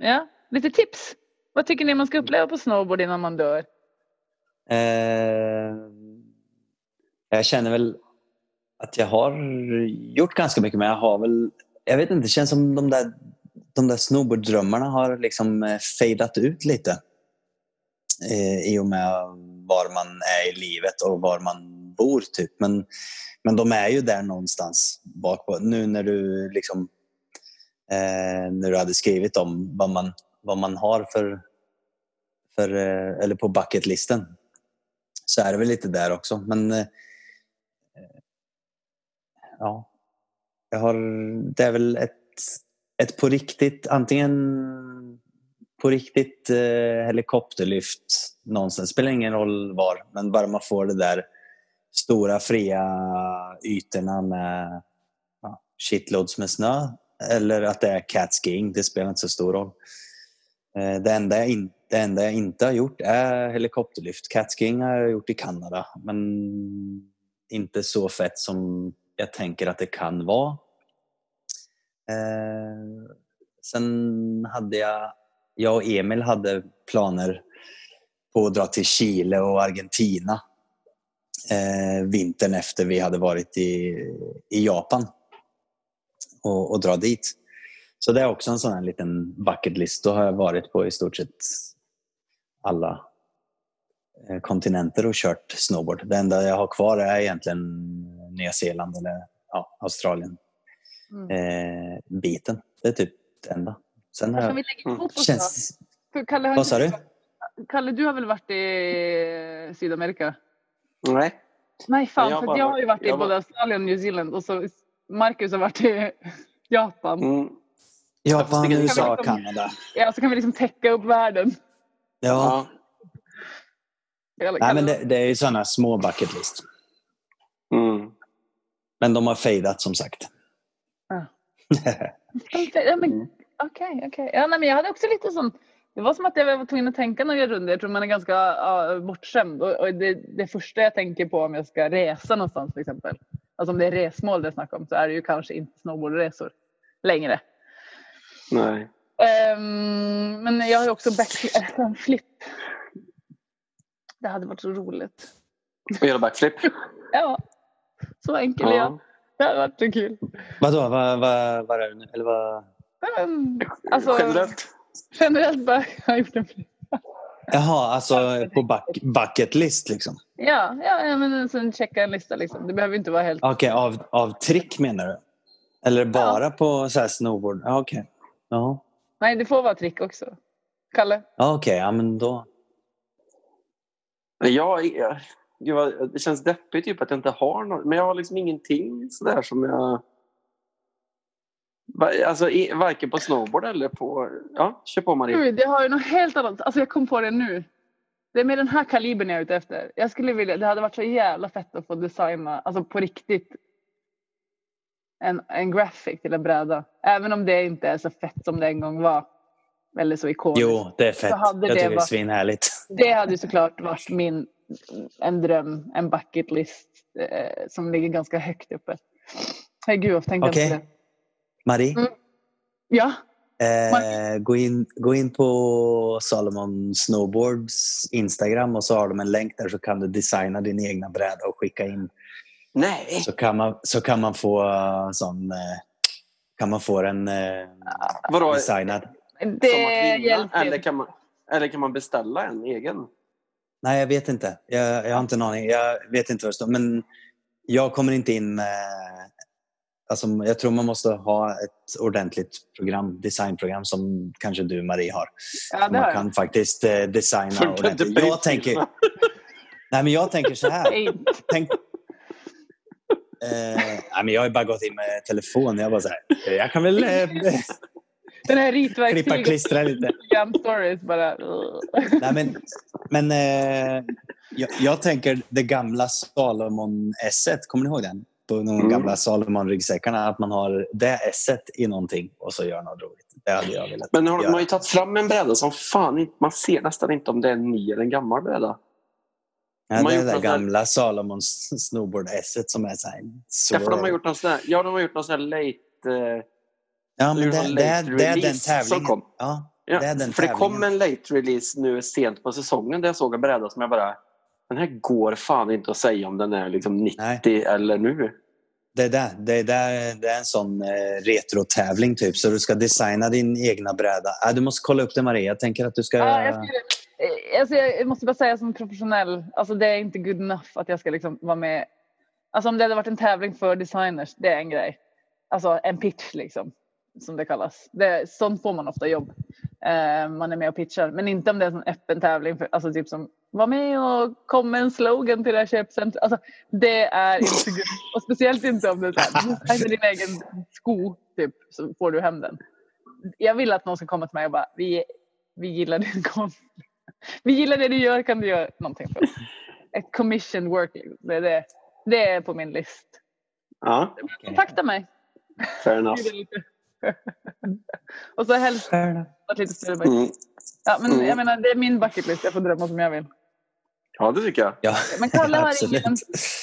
ja. Lite tips. Vad tycker ni man ska uppleva på snowboard innan man dör? Eh, jag känner väl att jag har gjort ganska mycket, men jag har väl... Jag vet inte, det känns som de där, de där snowboarddrömmarna har liksom eh, fejdat ut lite. Eh, I och med var man är i livet och var man bor, typ. Men, men de är ju där någonstans bakpå. Nu när du liksom... Eh, när du hade skrivit om vad man, vad man har för... för eh, eller på bucketlisten så är det väl lite där också. Men eh, ja, jag har, det är väl ett, ett på riktigt, antingen på riktigt eh, helikopterlyft någonstans. Spelar ingen roll var, men bara man får det där stora fria ytorna med ja, shitloads med snö eller att det är catskiing, det spelar inte så stor roll. Eh, det, enda jag in, det enda jag inte har gjort är helikopterlyft. Catskiing har jag gjort i Kanada, men inte så fett som jag tänker att det kan vara. Eh, sen hade jag, jag och Emil hade planer på att dra till Chile och Argentina eh, vintern efter vi hade varit i, i Japan och, och dra dit. Så det är också en sån här liten bucket list. Då har jag varit på i stort sett alla eh, kontinenter och kört snowboard. Det enda jag har kvar är egentligen Nya Zeeland eller ja, Australien Mm. eh, biten. Det är typ det enda. Sen har jag, vi lägga ihop oss då? känns, För Kalle, vad sa du? Kalle, du har väl varit i Sydamerika? Nej. Nej, fan, Jag har för bara jag har ju varit i jag både var- Australien och New Zealand och så Marcus har varit i Japan. Mm. Japan, USA, liksom- Kanada. Ja, så kan vi liksom täcka upp världen. Ja. Eller Nej, men det, det är ju sådana små bucket list. Mm. Men de har fejdat som sagt. Ja. Ja, men Mm. Okej, okej. Ja, nej, men jag hade också lite sån... Det var som att jag var tvungen att tänka några runder. Jag tror man är ganska ja, bortskämd. Och, och det, det första jag tänker på om jag ska resa någonstans till exempel. Alltså om det är resmål det är snack om så är det ju kanske inte snowboardresor längre. Nej. Ehm, men jag har ju också backflip. Äh, flip. Det hade varit så roligt. Och göra backflip. Ja, så enkel är jag. Ja. Det hade varit så kul. Vadå, vad, vad, vad är det nu? Eller vad? Men, alltså, Generellt. generellt bara har jag gjort en flip. Jaha, alltså på buck, bucket list liksom? Ja, ja, ja men sen checka en lista liksom. Det behöver inte vara helt... Okej, av, av trick menar du? Eller bara på så här snowboard? Ja, Okej. Ja, Nej, det får vara trick också. Kalle? Ja, okej. Ja, men då... Jag, gud vad, det känns deppigt typ att jag inte har något. Men jag har liksom ingenting sådär som jag... Alltså i- varken på snowboard eller på... Ja, kör på Marie. Gud, jag har ju något helt annat. Alltså jag kom på det nu. Det är med den här kalibern jag är ute efter. Jag skulle vilja, det hade varit så jävla fett att få designa, alltså på riktigt. En, en graphic till en bräda. Även om det inte är så fett som det en gång var. Eller så ikoniskt. Jo, det är fett. Jag det tycker det är svinhärligt. Det hade ju såklart varit min, en dröm, en bucket list eh, som ligger ganska högt uppe. Herregud, jag tänkte inte på det. Marie, Mm. Ja, eh, gå, in, gå in på Salomon Snowboards Instagram och så har de en länk där så kan du designa din egna bräda och skicka in. Nej! Så kan man, så kan man få uh, sån... Eh, kan man få den eh, Vadå? designad. det hjälper Eller kan man... Eller kan man beställa en egen? Nej, jag vet inte. Jag, jag har inte en aning. Jag vet inte vad det står. Men jag kommer inte in med... Alltså, jag tror man måste ha ett ordentligt program, designprogram som kanske du Marie har. Ja, man kan faktiskt eh, designa inte ordentligt. Jag tänker, nej, men jag tänker så här. Tänk, eh, nej, men jag har bara gått in med telefon. Jag bara så här, jag kan väl eh, Den här klippa ritverktyget. klistra lite. Stories bara... Nej, men men eh, jag, jag tänker det gamla Salomon S1, kommer ni ihåg den? På de Mm. gamla Salomon-ryggsäckarna, att man har det S1 i någonting och så gör något roligt. Det hade jag velat Men har, göra. man har ju tagit fram en bräda som fan inte, man ser nästan inte om det är en ny eller en gammal bräda. Nej, de det där- gamla Salomon Snowboard S1 som är så här... Så, Ja, för de har gjort någon sån här, ja, de har gjort någon sån här late... Eh, ja, men det, det, är, det är den tävlingen. kom. Ja, ja, det är den för det kom tävlingen. en late release nu sent på säsongen där jag såg en bräda som jag bara... Den här går fan inte att säga om den är liksom 90 Nej. eller nu. Det är, det. Det, är där, det är en sån eh, retrotävling typ. Så du ska designa din egna bräda. Ah, du måste kolla upp det Maria. Jag tänker att du ska... Ja, jag, skulle, eh, alltså jag måste bara säga som professionell, alltså det är inte good enough att jag ska liksom vara med. Alltså om det hade varit en tävling för designers, det är en grej. Alltså en pitch liksom, som det kallas. Det, sånt får man ofta jobb. Eh, man är med och pitchar, men inte om det är en öppen tävling. För, alltså typ som, var med och kom med en slogan till det här köpcentret. Alltså det är inte good. Och speciellt inte om det är så här, din egen sko, typ, så får du hem den. Jag vill att någon ska komma till mig och bara, vi, vi gillar din konst. Vi gillar det du gör, kan du göra någonting för oss? Ett commission work, det är, det. det är på min list. Ja, Kontakta mig. fair enough. Och så helst ett lite större bucket. Mm. Ja, men Mm. jag menar, det är min bucket list. Jag får drömma som jag vill. Ja, det tycker jag. Ja, Men Kalle har ingen,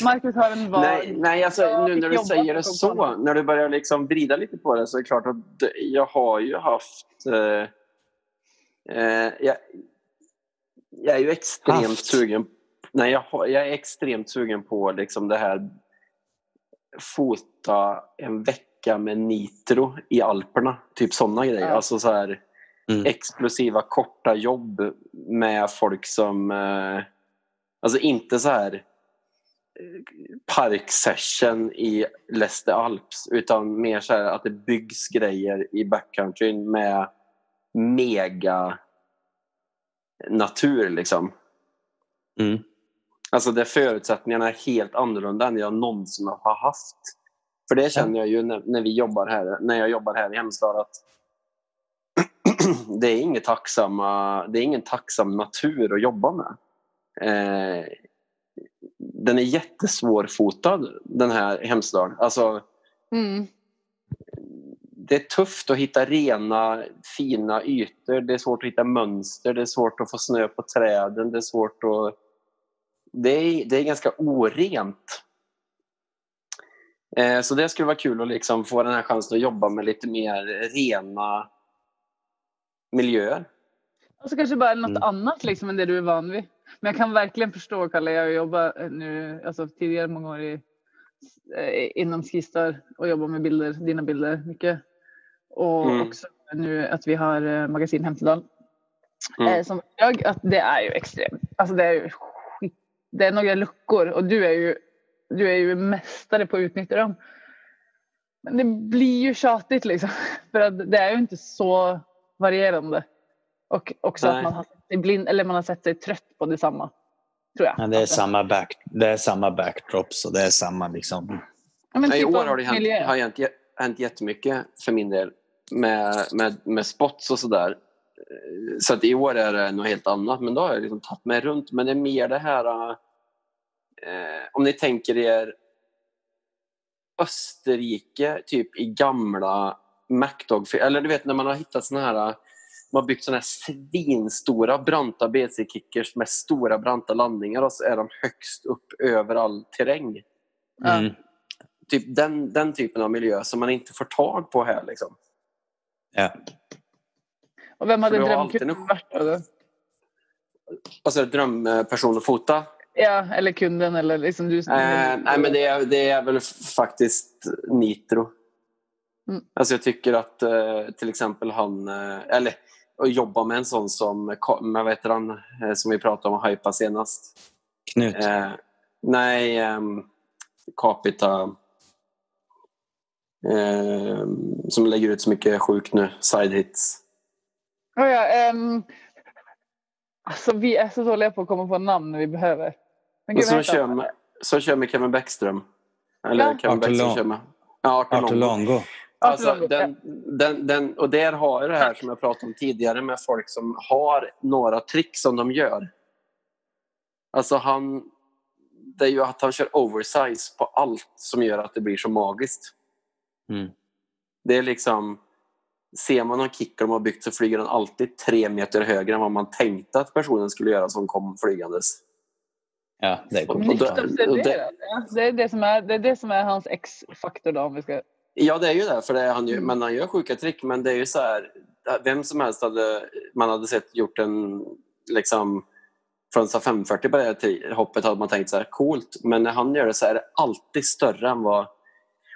Marcus har en val. Nej, nej alltså, nu när du säger det så, när du börjar liksom vrida lite på det så är det klart att jag har ju haft... Eh, eh, jag, jag är ju extremt Haft? sugen... Nej, jag, har, jag är extremt sugen på liksom det här fota en vecka med nitro i Alperna. Typ sådana grejer. Ja. Alltså så här Mm. exklusiva korta jobb med folk som... Eh, alltså inte så här parksession i Leste Alps utan mer så här att det byggs grejer i backcountryn med mega natur liksom. Mm. Alltså där förutsättningarna är helt annorlunda än jag någonsin har haft. För det känner jag ju när, när vi jobbar här, när jag jobbar här i Hemstad att det är, inget tacksamma, det är ingen tacksam natur att jobba med. Eh, den är jättesvårfotad den här Hemsdal. Alltså, Mm. det är tufft att hitta rena, fina ytor. Det är svårt att hitta mönster. Det är svårt att få snö på träden. Det är svårt att... Det är, det är ganska orent. Eh, så det skulle vara kul att liksom få den här chansen att jobba med lite mer rena miljöer. Och så kanske bara något Mm. annat liksom än det du är van vid. Men jag kan verkligen förstå, Kalle, jag har jobbat eh, nu, alltså tidigare många år i, eh, inom Skistar och jobbat med bilder, dina bilder mycket. Och Mm. också nu att vi har magasin Hemsedal. Mm. Som jag, att det är ju extremt, alltså det är ju skit, det är några luckor och du är ju, du är ju mästare på att utnyttja dem. Men det blir ju tjatigt liksom. För att det är ju inte så varierande. Och också Nej. att man har sett sig blind, eller man har sett sig trött på detsamma. Tror jag. Ja, det, är Alltså. samma back, det är samma backdrops och det är samma liksom... Ja, men I typ år har det hänt, miljö. har hänt, hänt jättemycket för min del med, med, med spots och sådär. Så att i år är det något helt annat. Men då har jag liksom tagit mig runt. Men det är mer det här... Eh, om ni tänker er Österrike, typ i gamla MacDog. Eller du vet när man har hittat såna här... Man har byggt såna här svinstora branta BC-kickers med stora branta landningar och så är de högst upp över all terräng. Mm. typ den, den typen av miljö som man inte får tag på här. Liksom. Ja. Och vem hade drömkunden varit? Alltså drömperson att fota? Ja, eller kunden eller liksom du. Eh, nej, men det är, det är väl faktiskt Nitro. Mm. Alltså jag tycker att eh, till exempel han, eh, eller att jobba med en sån som, med, vad heter han, eh, som vi pratade om att hypa senast. Knut. Eh, nej, ehm, Capita. Eh, som lägger ut så mycket sjukt nu, side hits. Oh, ja, ehm, alltså, vi är så dåliga på att komma på namn när vi behöver. Men Och gud, heter kör, med, så kör med Kevin Bäckström. Eller Ja. Kevin Bäckström kör med. Ja, Arthur Arthur Longo. Longo. Alltså, den, den, den, och där har jag det här som jag pratade om tidigare med folk som har några trick som de gör. Alltså han, det är ju att han kör oversize på allt som gör att det blir så magiskt. Mm. Det är liksom, ser man någon kicker de har byggt så flyger den alltid tre meter högre än vad man tänkte att personen skulle göra som kom flygandes. Ja, det är coolt. det-. Det är det som är, det är, det som är hans X-faktor då om vi ska... Ja, det är ju det. För det är han ju, Mm. Men han gör sjuka trick. Men det är ju så här, vem som helst hade man hade sett gjort en liksom från så här 540 på det här hoppet hade man tänkt så här coolt. Men när han gör det så är det alltid större än vad...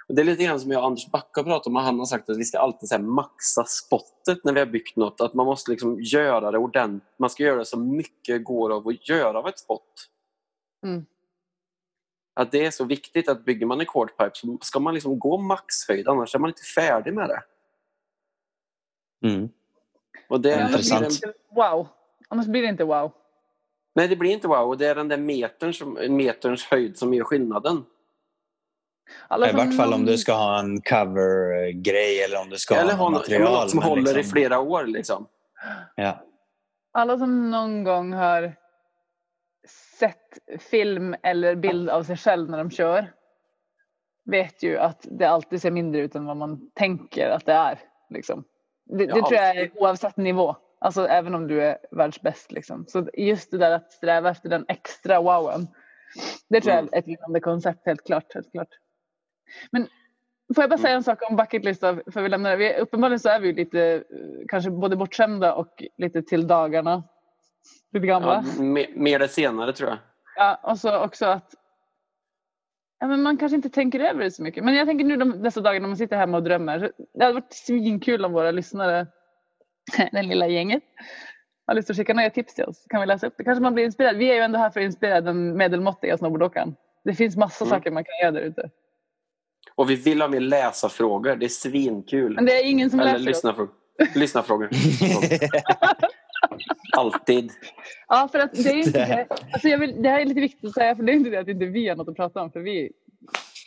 Och det är lite grann som jag och Anders Backa pratade om. Han har sagt att vi ska alltid så här maxa spottet när vi har byggt något. Att man måste liksom göra det ordentligt. Man ska göra det så mycket går av att göra av ett spott. Mm. Att det är så viktigt att bygger man en quarterpipe så ska man liksom gå maxhöjd annars är man inte färdig med det. Mm. Och det, är intressant. Inte Wow. Annars blir det inte wow. nej, det blir inte wow. Och det är den där metern som, meterns höjd som gör skillnaden. Alla I vart fall om du ska ha en cover-grej eller om du ska Eller ha ha material. något som håller i liksom- flera år. Liksom. Ja. Alla som någon gång har sett film eller bild av sig själv när de kör vet ju att det alltid ser mindre ut än vad man tänker att det är. Liksom. Det, det tror jag är oavsett nivå. Alltså även om du är världsbäst. Liksom. Så just det där att sträva efter den extra wowen. Det tror jag Mm. är ett vinnande koncept helt klart. Helt klart. Men får jag bara säga en sak om bucketlista för vi lämnar det. Vi, uppenbarligen så är vi lite eh, kanske både bortskämda och lite till dagarna. Lite gamla. Ja, me- mer det senare tror jag. Ja, och så också att ja, men man kanske inte tänker över det så mycket. Men jag tänker nu de, dessa dagar när man sitter hemma och drömmer. Det hade varit svinkul om våra lyssnare, det lilla gänget, har lust att skicka några tips till oss. Kan vi läsa upp det? Kanske man blir inspirerad. Vi är ju ändå här för att inspirera den medelmåttiga snowboardåkaren. Det finns massa Mm. saker man kan göra där ute. Och vi vill ha mer läsarfrågor. Det är svinkul. Men det är ingen som Eller läser lyssnarfrågor. Lyssnarfrågor. Alltid. Ja, för att det är inte Det-. Alltså jag vill, det här är lite viktigt att säga, för det är inte det att inte vi har något att prata om, för vi,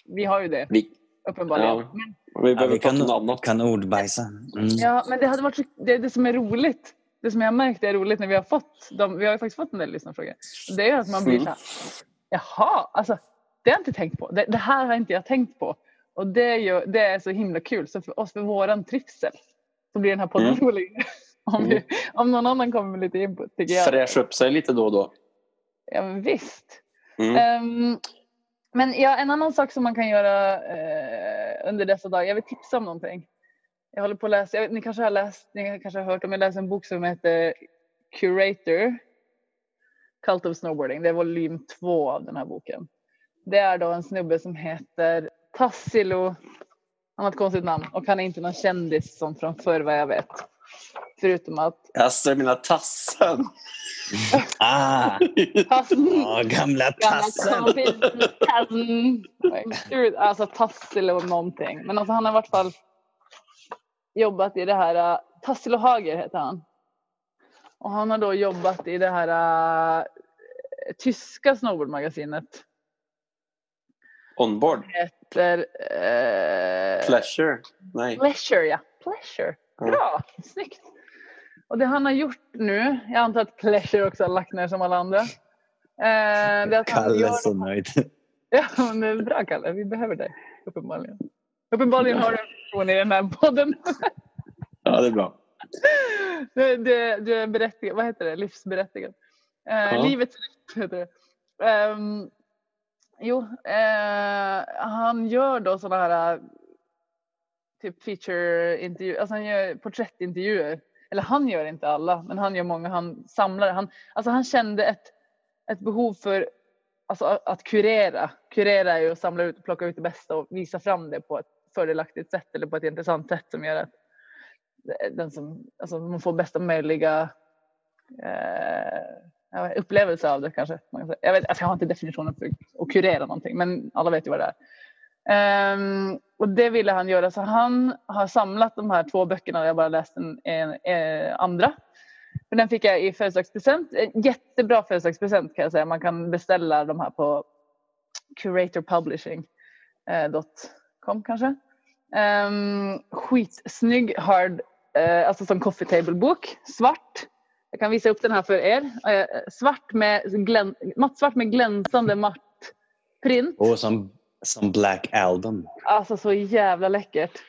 vi har ju det Vi, uppenbarligen. ja, vi Ja, behöver vi prata om kan, kan ordbajsa. Mm. Ja, men det hade varit så, det, det som är roligt. Det som jag har märkt är roligt när vi har fått de, vi har ju faktiskt fått en del lyssnarfrågor. Det är att man blir Mm. så här, jaha, alltså det har jag inte tänkt på. Det, det här har inte jag tänkt på. Och det är, ju, det är så himla kul. Så för oss, för våran trivsel, så blir den här podden Mm. rolig. Om, vi, om någon annan kommer med lite input tycker jag. Fräscha upp sig lite då och då. Ja, men visst. Mm. Ehm, men ja, en annan sak som man kan göra eh, under dessa dagar. Jag vill tipsa om någonting. Jag håller på att läsa, vet, ni kanske har läst, ni kanske har hört om, jag läser en bok som heter Curator. Cult of Snowboarding. Det är volym två av den här boken. Det är då en snubbe som heter Tassilo. Han har ett konstigt namn och han är inte någon kändis som från förr vad jag vet. Förutom att Alltså, mina tassen. Ah, Tassen ja, gamla tassen. Tassen. Tassen. Alltså Tassilo någonting. Men alltså han har i vart fall jobbat i det här, uh, Tassilo Hager heter han. Och han har då jobbat i det här uh, tyska snowboardmagasinet. Onboard. Heter uh, Pleasure. Nej. Pleasure, ja. Pleasure. Bra, snyggt. Och det han har gjort nu, jag antar att Pleasure också har lagt ner som alla andra. Eh, det är att Kalle är så nöjd. Ja, men det är bra Kalle. Vi behöver dig. Uppenbarligen. Uppenbarligen har du en person i den här podden. Ja, det är bra. Du, du, du är berättigad. Vad heter det? Livsberättigad. Eh, Ja. Livets rätt heter det. Ehm, jo, eh, han gör då sådana här typ feature-intervjuer. Alltså han gör porträttintervjuer. Eller han gör inte alla, men han gör många. Han samlar. Han, alltså han kände ett, ett behov för alltså att kurera. Kurera är ju att samla ut plocka ut det bästa och visa fram det på ett fördelaktigt sätt eller på ett intressant sätt som gör att den som, alltså man får bästa möjliga eh, upplevelse av det kanske. Jag, vet, alltså jag har inte definitionen för att kurera någonting men alla vet ju vad det är. Um, och det ville han göra så han har samlat de här två böckerna. Jag bara läst den en, en eh, andra. Men den fick jag i födelsedagspresent. Jättebra födelsedagspresent kan jag säga. Man kan beställa de här på curatorpublishing.com kanske. Um, skitsnygg hard, uh, alltså som coffee table bok. Svart. Jag kan visa upp den här för er. Uh, svart med glän, mattsvart med glänsande matt print. Och som som Black Album. Alltså så jävla läckert.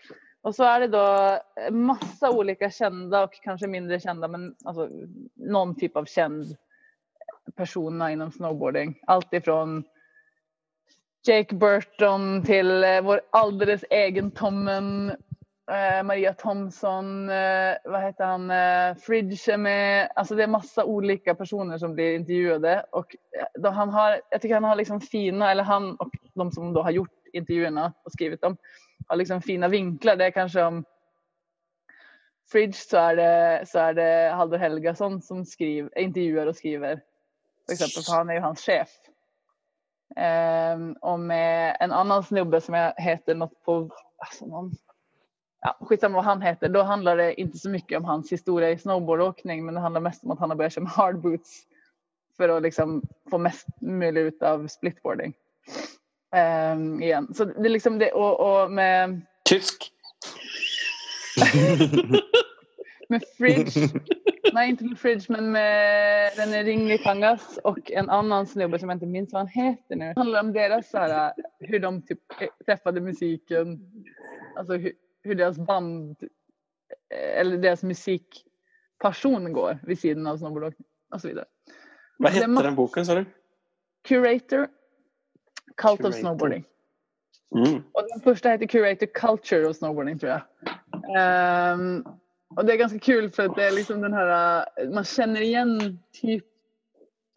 Och så är det då eh, massa olika kända och kanske mindre kända men alltså någon typ av känd personer inom snowboarding. Allt ifrån Jake Burton till eh, vår alldeles egen Tommen eh, Maria Thompson, eh, vad heter han, eh, Fridge är med. Alltså det är massa olika personer som blir intervjuade och eh, då han har, jag tycker han har liksom fina, eller han och de som då har gjort intervjuerna och skrivit dem har liksom fina vinklar. Det är kanske om Fridge så är det, så är det Halldor Helgason som skriver, intervjuar och skriver. Till exempel, för han är ju hans chef. Um, och med en annan snubbe som jag heter något på, alltså någon, ja, skitsamma vad han heter, då handlar det inte så mycket om hans historia i snowboardåkning men det handlar mest om att han har börjat köra med hardboots för att liksom få mest möjligt ut av splitboarding. Um, igen. Så det är liksom det och, och med... Tysk? med Fridge. Nej, inte med Fridge, men med René Ringlikangas och en annan snubbe som jag inte minns vad han heter nu. Det handlar om deras så här, hur de typ träffade musiken. Alltså hur, hur deras band eller deras musikpassion går vid sidan av snowboardåkning och så vidare. Vad hette den boken sa du? Curator Cult Curator. of Snowboarding. Mm. Och den första heter Curator Culture of Snowboarding tror jag. Um, och det är ganska kul för att det är liksom den här, man känner igen typ,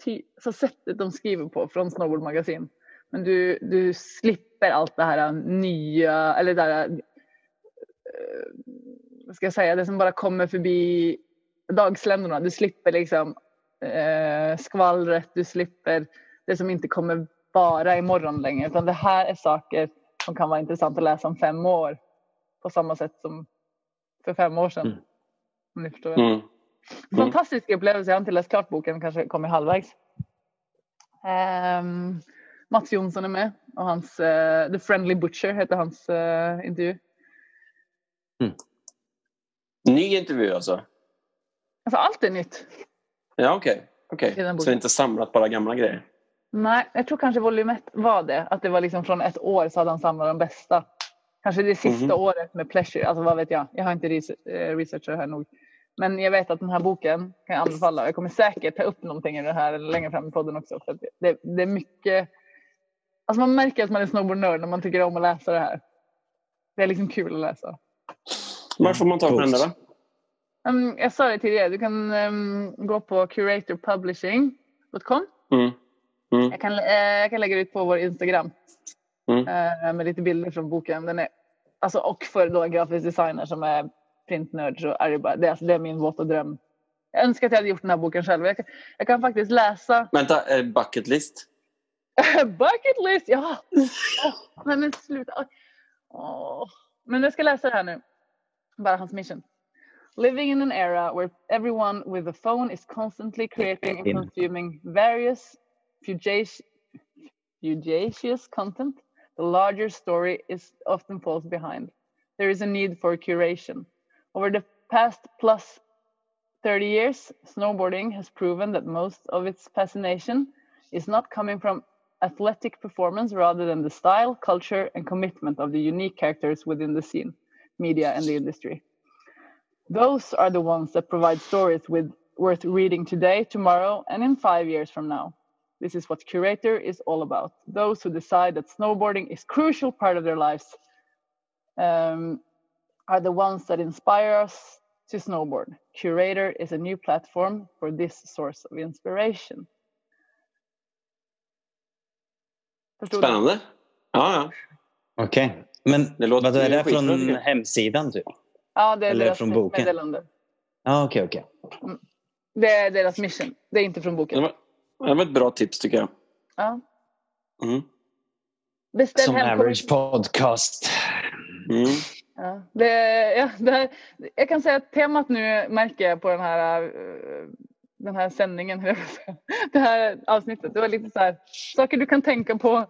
typ så sättet de skriver på från Snowboard Magasin. Men du, du slipper allt det här nya, eller det där, uh, vad ska jag säga, det som bara kommer förbi dagsländorna. Du slipper liksom uh, skvallret, du slipper det som inte kommer bara imorgon längre utan det här är saker som kan vara intressant att läsa om fem år på samma sätt som för fem år sedan. Mm. Om ni förstår. Mm. Mm. Fantastisk upplevelse. Jag har inte läst klart boken, kanske kommer halvvägs. Um, Mats Jonsson är med och hans uh, The Friendly Butcher heter hans uh, intervju. Mm. Ny intervju alltså? Alltså allt är nytt. Ja okej. Okay. okay. Så det är inte samlat bara gamla grejer? Nej, jag tror kanske volym 1 var det. Att det var liksom från ett år så hade han samlat de bästa. Kanske det sista mm. året med Pleasure. Alltså vad vet jag. Jag har inte eh, researchat här nog. Men jag vet att den här boken kan jag anbefalla. Jag kommer säkert ta upp någonting i det här längre fram i podden också. För det, det, är mycket. Alltså man märker att man är snowboardnörd när man tycker om att läsa det här. Det är liksom kul att läsa. Var får man tag på den då? Um, jag sa det tidigare. Du kan um, gå på curatorpublishing.com. Mm. Mm. Jag, kan, eh, jag kan lägga ut på vår Instagram mm. eh, med lite bilder från boken. Den är, alltså, och för då en grafisk designer som är printnörd så är det bara det, alltså, det är min våta dröm. Jag önskar att jag hade gjort den här boken själv. Jag kan, jag kan faktiskt läsa. Vänta, eh, bucket list? bucket list, ja! Oh, nej men sluta. Oh. Men jag ska läsa det här nu. Bara hans mission. Living in an era where everyone with a phone is constantly creating and consuming various fugacious content, the larger story is often falls behind. There is a need for curation. Over the past plus 30 years, snowboarding has proven that most of its fascination is not coming from athletic performance rather than the style, culture, and commitment of the unique characters within the scene, media, and the industry. Those are the ones that provide stories with worth reading today, tomorrow, and in five years from now. This is what Curator is all about. Those who decide that snowboarding is crucial part of their lives um, are the ones that inspire us to snowboard. Curator is a new platform for this source of inspiration. Förstod Spännande. Du? Ja, ja. Okej. Okay. Men det låter vad är det från hemsidan? Typ? Ja, det är Eller deras från boken? meddelande. Ja, okej, okej. Det är deras mission. Det är inte från Det boken. Det var ett bra tips tycker jag. Ja. Mm. Beställ Som average podcast. Mm. Ja, det, ja, det här, jag kan säga att temat nu märker jag på den här, eh, den här sändningen, det här avsnittet. Det var lite så här, saker du kan tänka på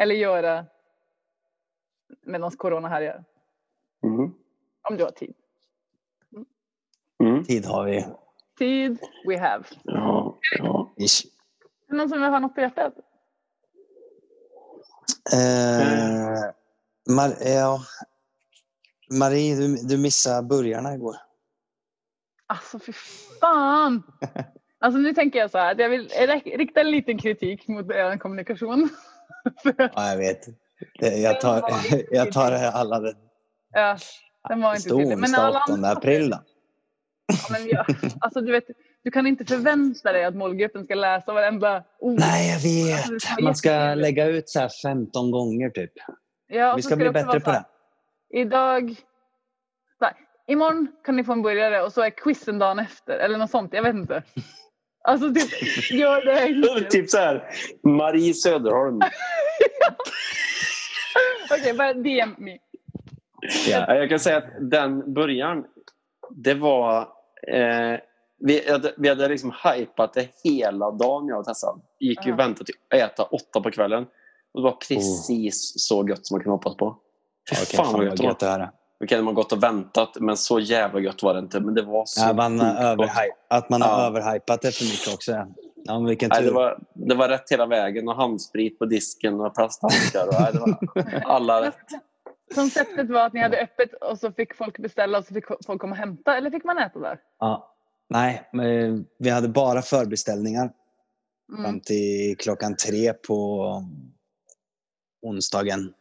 eller göra medan corona härjar. Mm. Om du har tid. Mm. Tid har vi. Tid we have. Ja, ja. Är någon som vill ha något på hjärtat? Eh, Mar ja. Marie, du, du missade burgarna igår. Alltså fy fan! Alltså nu tänker jag så här att jag vill rikta en liten kritik mot er kommunikation. Ja, jag vet. Jag, tar, jag tar alla det. ja, den var inte tydlig. Onsdag alla 8 andra- april då. Ja, men jag, alltså, du, vet, du kan inte förvänta dig att målgruppen ska läsa varenda ord. Nej, jag vet. Alltså, Man ska lägga ut så här 15 gånger typ. Ja, och Vi ska bli bättre på det. Idag... Här, imorgon kan ni få en burgare och så är quizen dagen efter. Eller något sånt. Jag vet inte. Alltså typ, gör det enkelt. typ så här, Marie Söderholm. Okej, bara DM me. Ja, Jag kan säga att den början, det var... Eh, vi hade, vi hade liksom hypat det hela dagen jag och Tessan. Gick ju och väntade till att äta åtta på kvällen. Och det var precis så gött som man kunde hoppas på. Fy Okej, fan vad gött det var. Okej, de har gått och väntat, men så jävla gött var det inte. Men det var så Ja, man överhy- att man har Ja. överhypat det för mycket också. Ja, ja men vilken Nej, tur. det, var, det var rätt hela vägen. Och handsprit på disken och plasthandskar. Och, nej, det var alla rätt. Konceptet var att ni hade öppet och så fick folk beställa och så fick folk komma och hämta. Eller fick man äta där? Ja. Nej, men vi hade bara förbeställningar Mm. fram till klockan tre på onsdagen.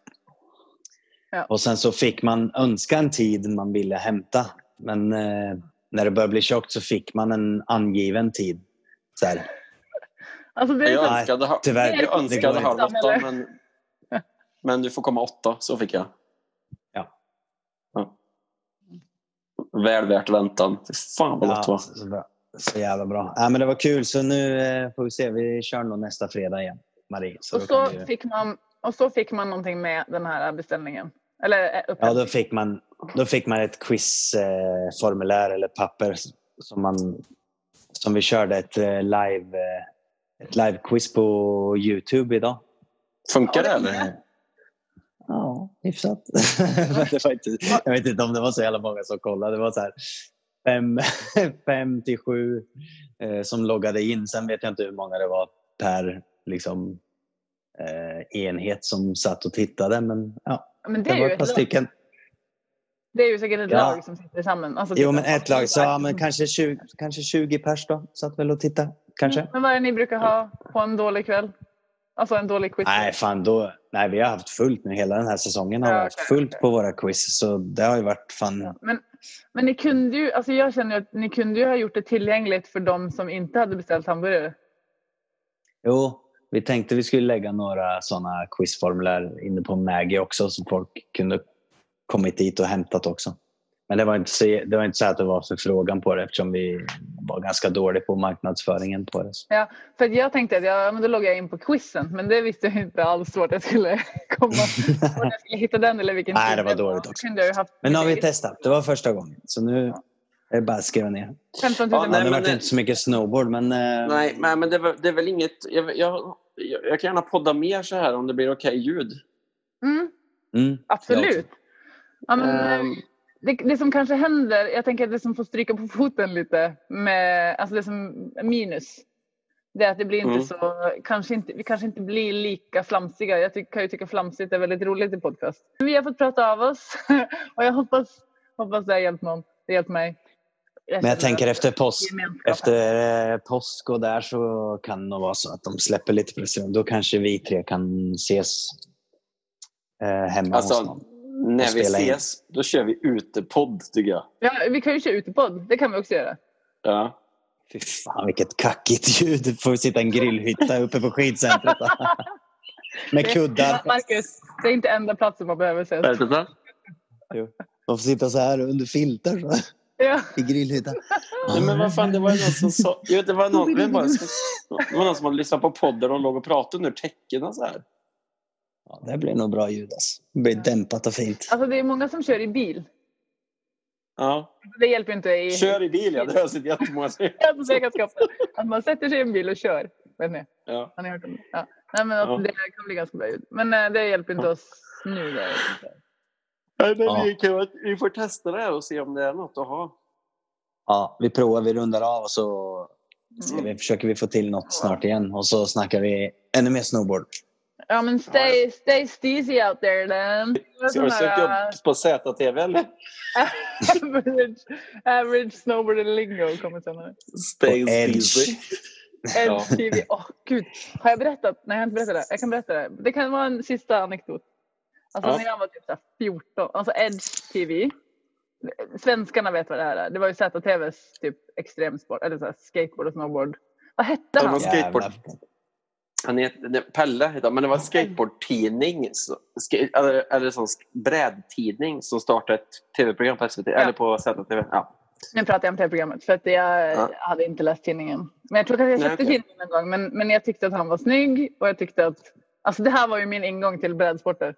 Ja. Och sen så fick man önska en tid man ville hämta. Men eh, när det började bli tjockt så fick man en angiven tid. Så här. Alltså det är Jag Nej, önskade, ha- tyvärr, jag önskade halv åtta, men, men du får komma åtta. Så fick jag. Ja. ja. Väl värt väntan. Fan vad gott det Ja, var. så, så, bra. så jävla bra. Ja, men det var kul. Så nu eh, får vi se. Vi kör nog nästa fredag igen. Marie. Så och, så vi- fick man, och så fick man någonting med den här beställningen. Eller eh, Ja, då fick man, då fick man ett quizformulär eh, eller papper som, man, som vi körde ett eh, live eh, ett live-quiz på Youtube idag. Funkar det Ja, eller? Ja, hyfsat. Det var inte, jag vet inte om det var så jävla många som kollade. Det var så här fem, fem till sju eh, som loggade in. Sen vet jag inte hur många det var per liksom, eh, enhet som satt och tittade. Men ja, men det det var ett par stycken. det är ju säkert ett Ja. lag som sitter samman. Alltså, Jo, typ men en- ett lag. Så ja, men kanske 20, kanske 20 pers då. Satt väl och tittade. Kanske. Men vad är det ni brukar ha på en dålig kväll? Alltså en dålig quiz. Nej, fan då. Nej, vi har haft fullt nu. Hela den här säsongen har Ja, haft okej, fullt okej. på våra quiz. Så det har ju varit fan. Men, men ni kunde ju, alltså jag känner att ni kunde ju ha gjort det tillgängligt för de som inte hade beställt hamburgare. Jo, vi tänkte vi skulle lägga några sådana quizformulär inne på Maggie också så folk kunde kommit dit och hämtat också. Men det var inte så, det var inte så att det var förfrågan på det eftersom vi var ganska dåliga på marknadsföringen på det. Ja, för jag tänkte att jag, men då loggar jag in på quizen, men det visste jag inte alls vart jag skulle komma. Vart jag skulle hitta den eller vilken Nej, det var dåligt också. Kunde jag ju haft Men nu har vi testat. Det var första gången. Så nu är det bara att skriva ner. 15 000 Ja, Nej, det men var det- inte så mycket snowboard men... eh, Nej, nej men det, är väl- det är väl inget... Jag, jag, jag, jag kan gärna podda mer så här om det blir okej ljud. Mm, Mm, absolut. också. Ja, men, Ehm, det, det som kanske händer, jag tänker att det som får stryka på foten lite med, alltså det som är minus. Det är att det blir inte Mm. så, kanske inte, vi kanske inte blir lika flamsiga. Jag ty, kan ju tycka flamsigt är väldigt roligt i podcast. Vi har fått prata av oss och jag hoppas, hoppas det har hjälpt någon. Det har hjälpt mig. Men jag tänker efter påsk, efter eh, påsk och där så kan det nog vara så att de släpper lite pression. Då kanske vi tre kan ses eh, hemma hos alltså, någon. När vi spela in. ses, då kör vi utepodd tycker jag. Ja, vi kan ju köra utepodd. Det kan vi också göra. Ja. Fy fan vilket kackigt ljud. Får vi sitta i en grillhytta uppe på skidcentret. Med kuddar. Marcus, det är inte enda platsen man behöver ses. Är det så? Man får sitta så här under filtar så, Ja. i grillhyttan. Nej, men vad fan, det var någon som sa... Jo, det var någon, var bara, det var någon som hade lyssnat på podden och låg och pratade under täckena så här. Ja, det blir nog bra ljud alltså. Det blir dämpat och fint. Alltså det är många som kör i bil. Ja. Det hjälper inte i... Kör i bil, ja. Det har jag sett jättemånga säga. Alltså. Att man sätter sig i en bil och kör. Vet ni? Ja. Har ni hört om det? Ja. Nej, men att Ja. det kan bli ganska bra ljud. Men eh, det hjälper inte oss nu. Där. Nej, men Ja. vi, kan, vi får testa det här och se om det är något att ha. Ja, vi provar, vi rundar av och så ser vi, försöker vi få till något snart igen. Och så snackar vi ännu mer snowboard. Ja men stay, stay steezy out there then. Ska du söka upp på ZTV eller? average, average snowboard lingo kommer senare. Stay På. Ja. Edge TV. Åh gud. Har jag berättat? Nej jag har inte berättat det. Jag kan berätta det. Det kan vara en sista anekdot. Alltså Ja. när jag var typ så här 14. Alltså Edge TV. Svenskarna vet vad det här är. Det var ju ZTVs typ extremsport. Eller så här skateboard och snowboard. Vad hette han? skateboard. Pelle heter men det var en skateboardtidning, eller, eller sån brädtidning som startade ett tv-program på SVT, eller på ZTV. Ja. Nu pratar jag om tv-programmet för att jag Ja. hade inte läst tidningen. Men jag tror att jag köpte okej. tidningen en gång. Men, men jag tyckte att han var snygg och jag tyckte att... Alltså det här var ju min ingång till brädsporter.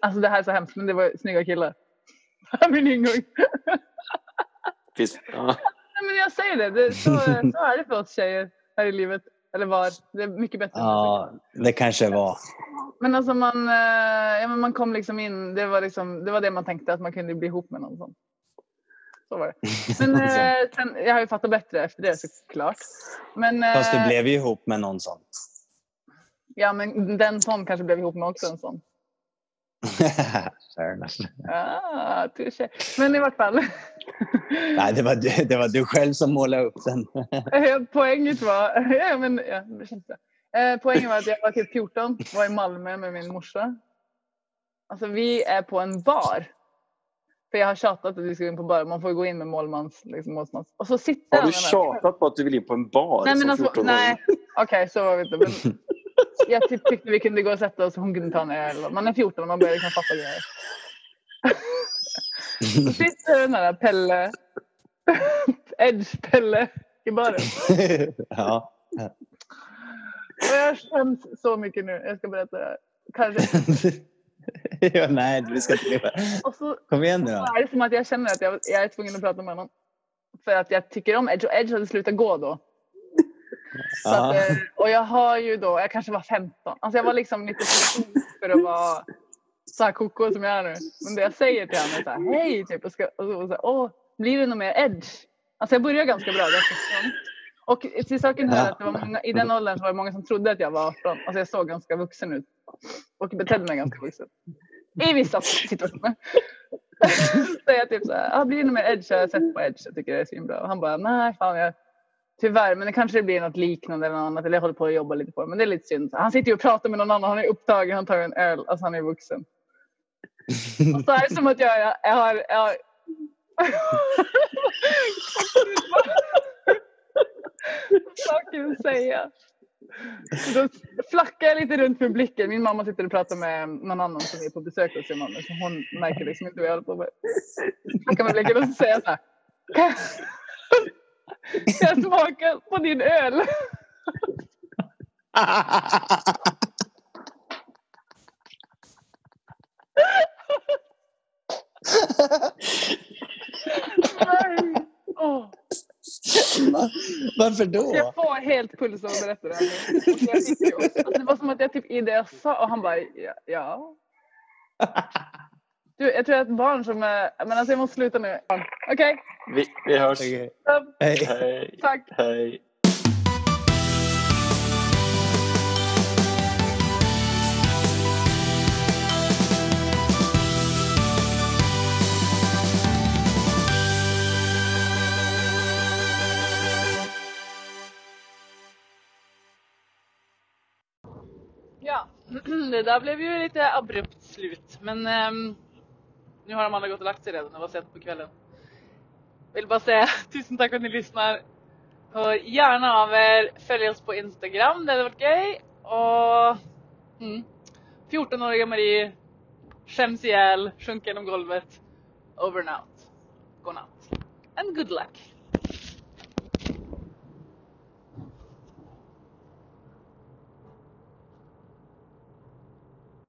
Alltså det här är så hemskt men det var snygga killar. Min ingång. Finns, ja. Men jag säger det, det så, så är det för oss tjejer här i livet. Eller var. Det mycket bättre. Ja, det kanske var. Men alltså man, eh, ja, men man kom liksom in. Det var, liksom, det var det man tänkte att man kunde bli ihop med någon sån. Så var det. Men eh, sen, jag har ju fattat bättre efter det såklart. Men, eh, Fast du blev ju ihop med någon sån. Ja, men den sån kanske blev ihop med också en sån. Fair enough. Ah, touché. Men i vart fall. Nej, det var, du, det var du själv som målade upp den. Poänget var... Ja, men, ja, det känns det. Eh, poängen var att jag var typ 14, var i Malmö med min morsa. Alltså vi är på en bar. För jag har tjatat att vi ska gå in på bar. Man får gå in med målmans, liksom, målsmans. Och så sitter Har du tjatat på att du vill in på en bar Nej, men som alltså, 14-åring? nej. Okej, så var vi inte. Men jag typ tyckte vi kunde gå och sätta oss och hon kunde ta en öl. Man är 14 och man börjar liksom fatta grejer. Så sitter den här Pelle, Edge-Pelle i baren. ja. Och jag skäms så mycket nu. Jag ska berätta det här. Kanske. ja, nej, du ska inte så Kom igen nu då. är det som att jag känner att jag, jag är tvungen att prata med honom. För att jag tycker om Edge och Edge hade slutat gå då. Så att, eh, och jag har ju då, jag kanske var 15. Alltså jag var liksom lite för stor för att vara så här koko som jag är nu. Men det jag säger till honom är så här, hej typ. Och, ska, och så, och så här, åh, blir det något mer Edge? Alltså jag började ganska bra dessutom. Och till saken hör att det var många, i den åldern så var det många som trodde att jag var 18. Alltså jag såg ganska vuxen ut. Och betedde mig ganska vuxen. I vissa situationer. så jag typ såhär, ah, blir det något mer edge? Jag har sett på edge, jag tycker det är svinbra. Och han bara, nej fan jag Tyvärr, men det kanske blir något liknande eller något annat. Eller jag håller på att jobba lite på det. Men det är lite synd. Han sitter ju och pratar med någon annan. Han är upptagen, han tar en öl. Alltså han är vuxen. Och så är det som att jag, jag, jag har... Jag har... Saker att säga. Då flackar jag lite runt med blicken. Min mamma sitter och pratar med någon annan som är på besök hos sin mamma. Så hon märker liksom inte vad jag håller på med. Flackar med blicken och så säger jag så här. Jag, kan jag smaka på din öl? Nej. Varför då? Jag får helt puls av att berätta det här nu. Alltså, Det var som att jag typ i det jag sa och han bara ja. Du, jag tror ett barn som är... Men alltså jag måste sluta nu. Okej, Vi, vi hörs. Stopp. Hej. Hej. tack. Hej. Ja, det där blev ju lite abrupt slut. Men ehm, nu har de andra gått och lagt sig redan. Det var sent på kvällen. Vill bara säga tusen tack för att ni lyssnar. Hör gärna av er. Följ oss på Instagram, det hade varit gay. Och mm, 14-åriga Marie skäms ihjäl, sjunker genom golvet. over and out. Godnatt. And good luck.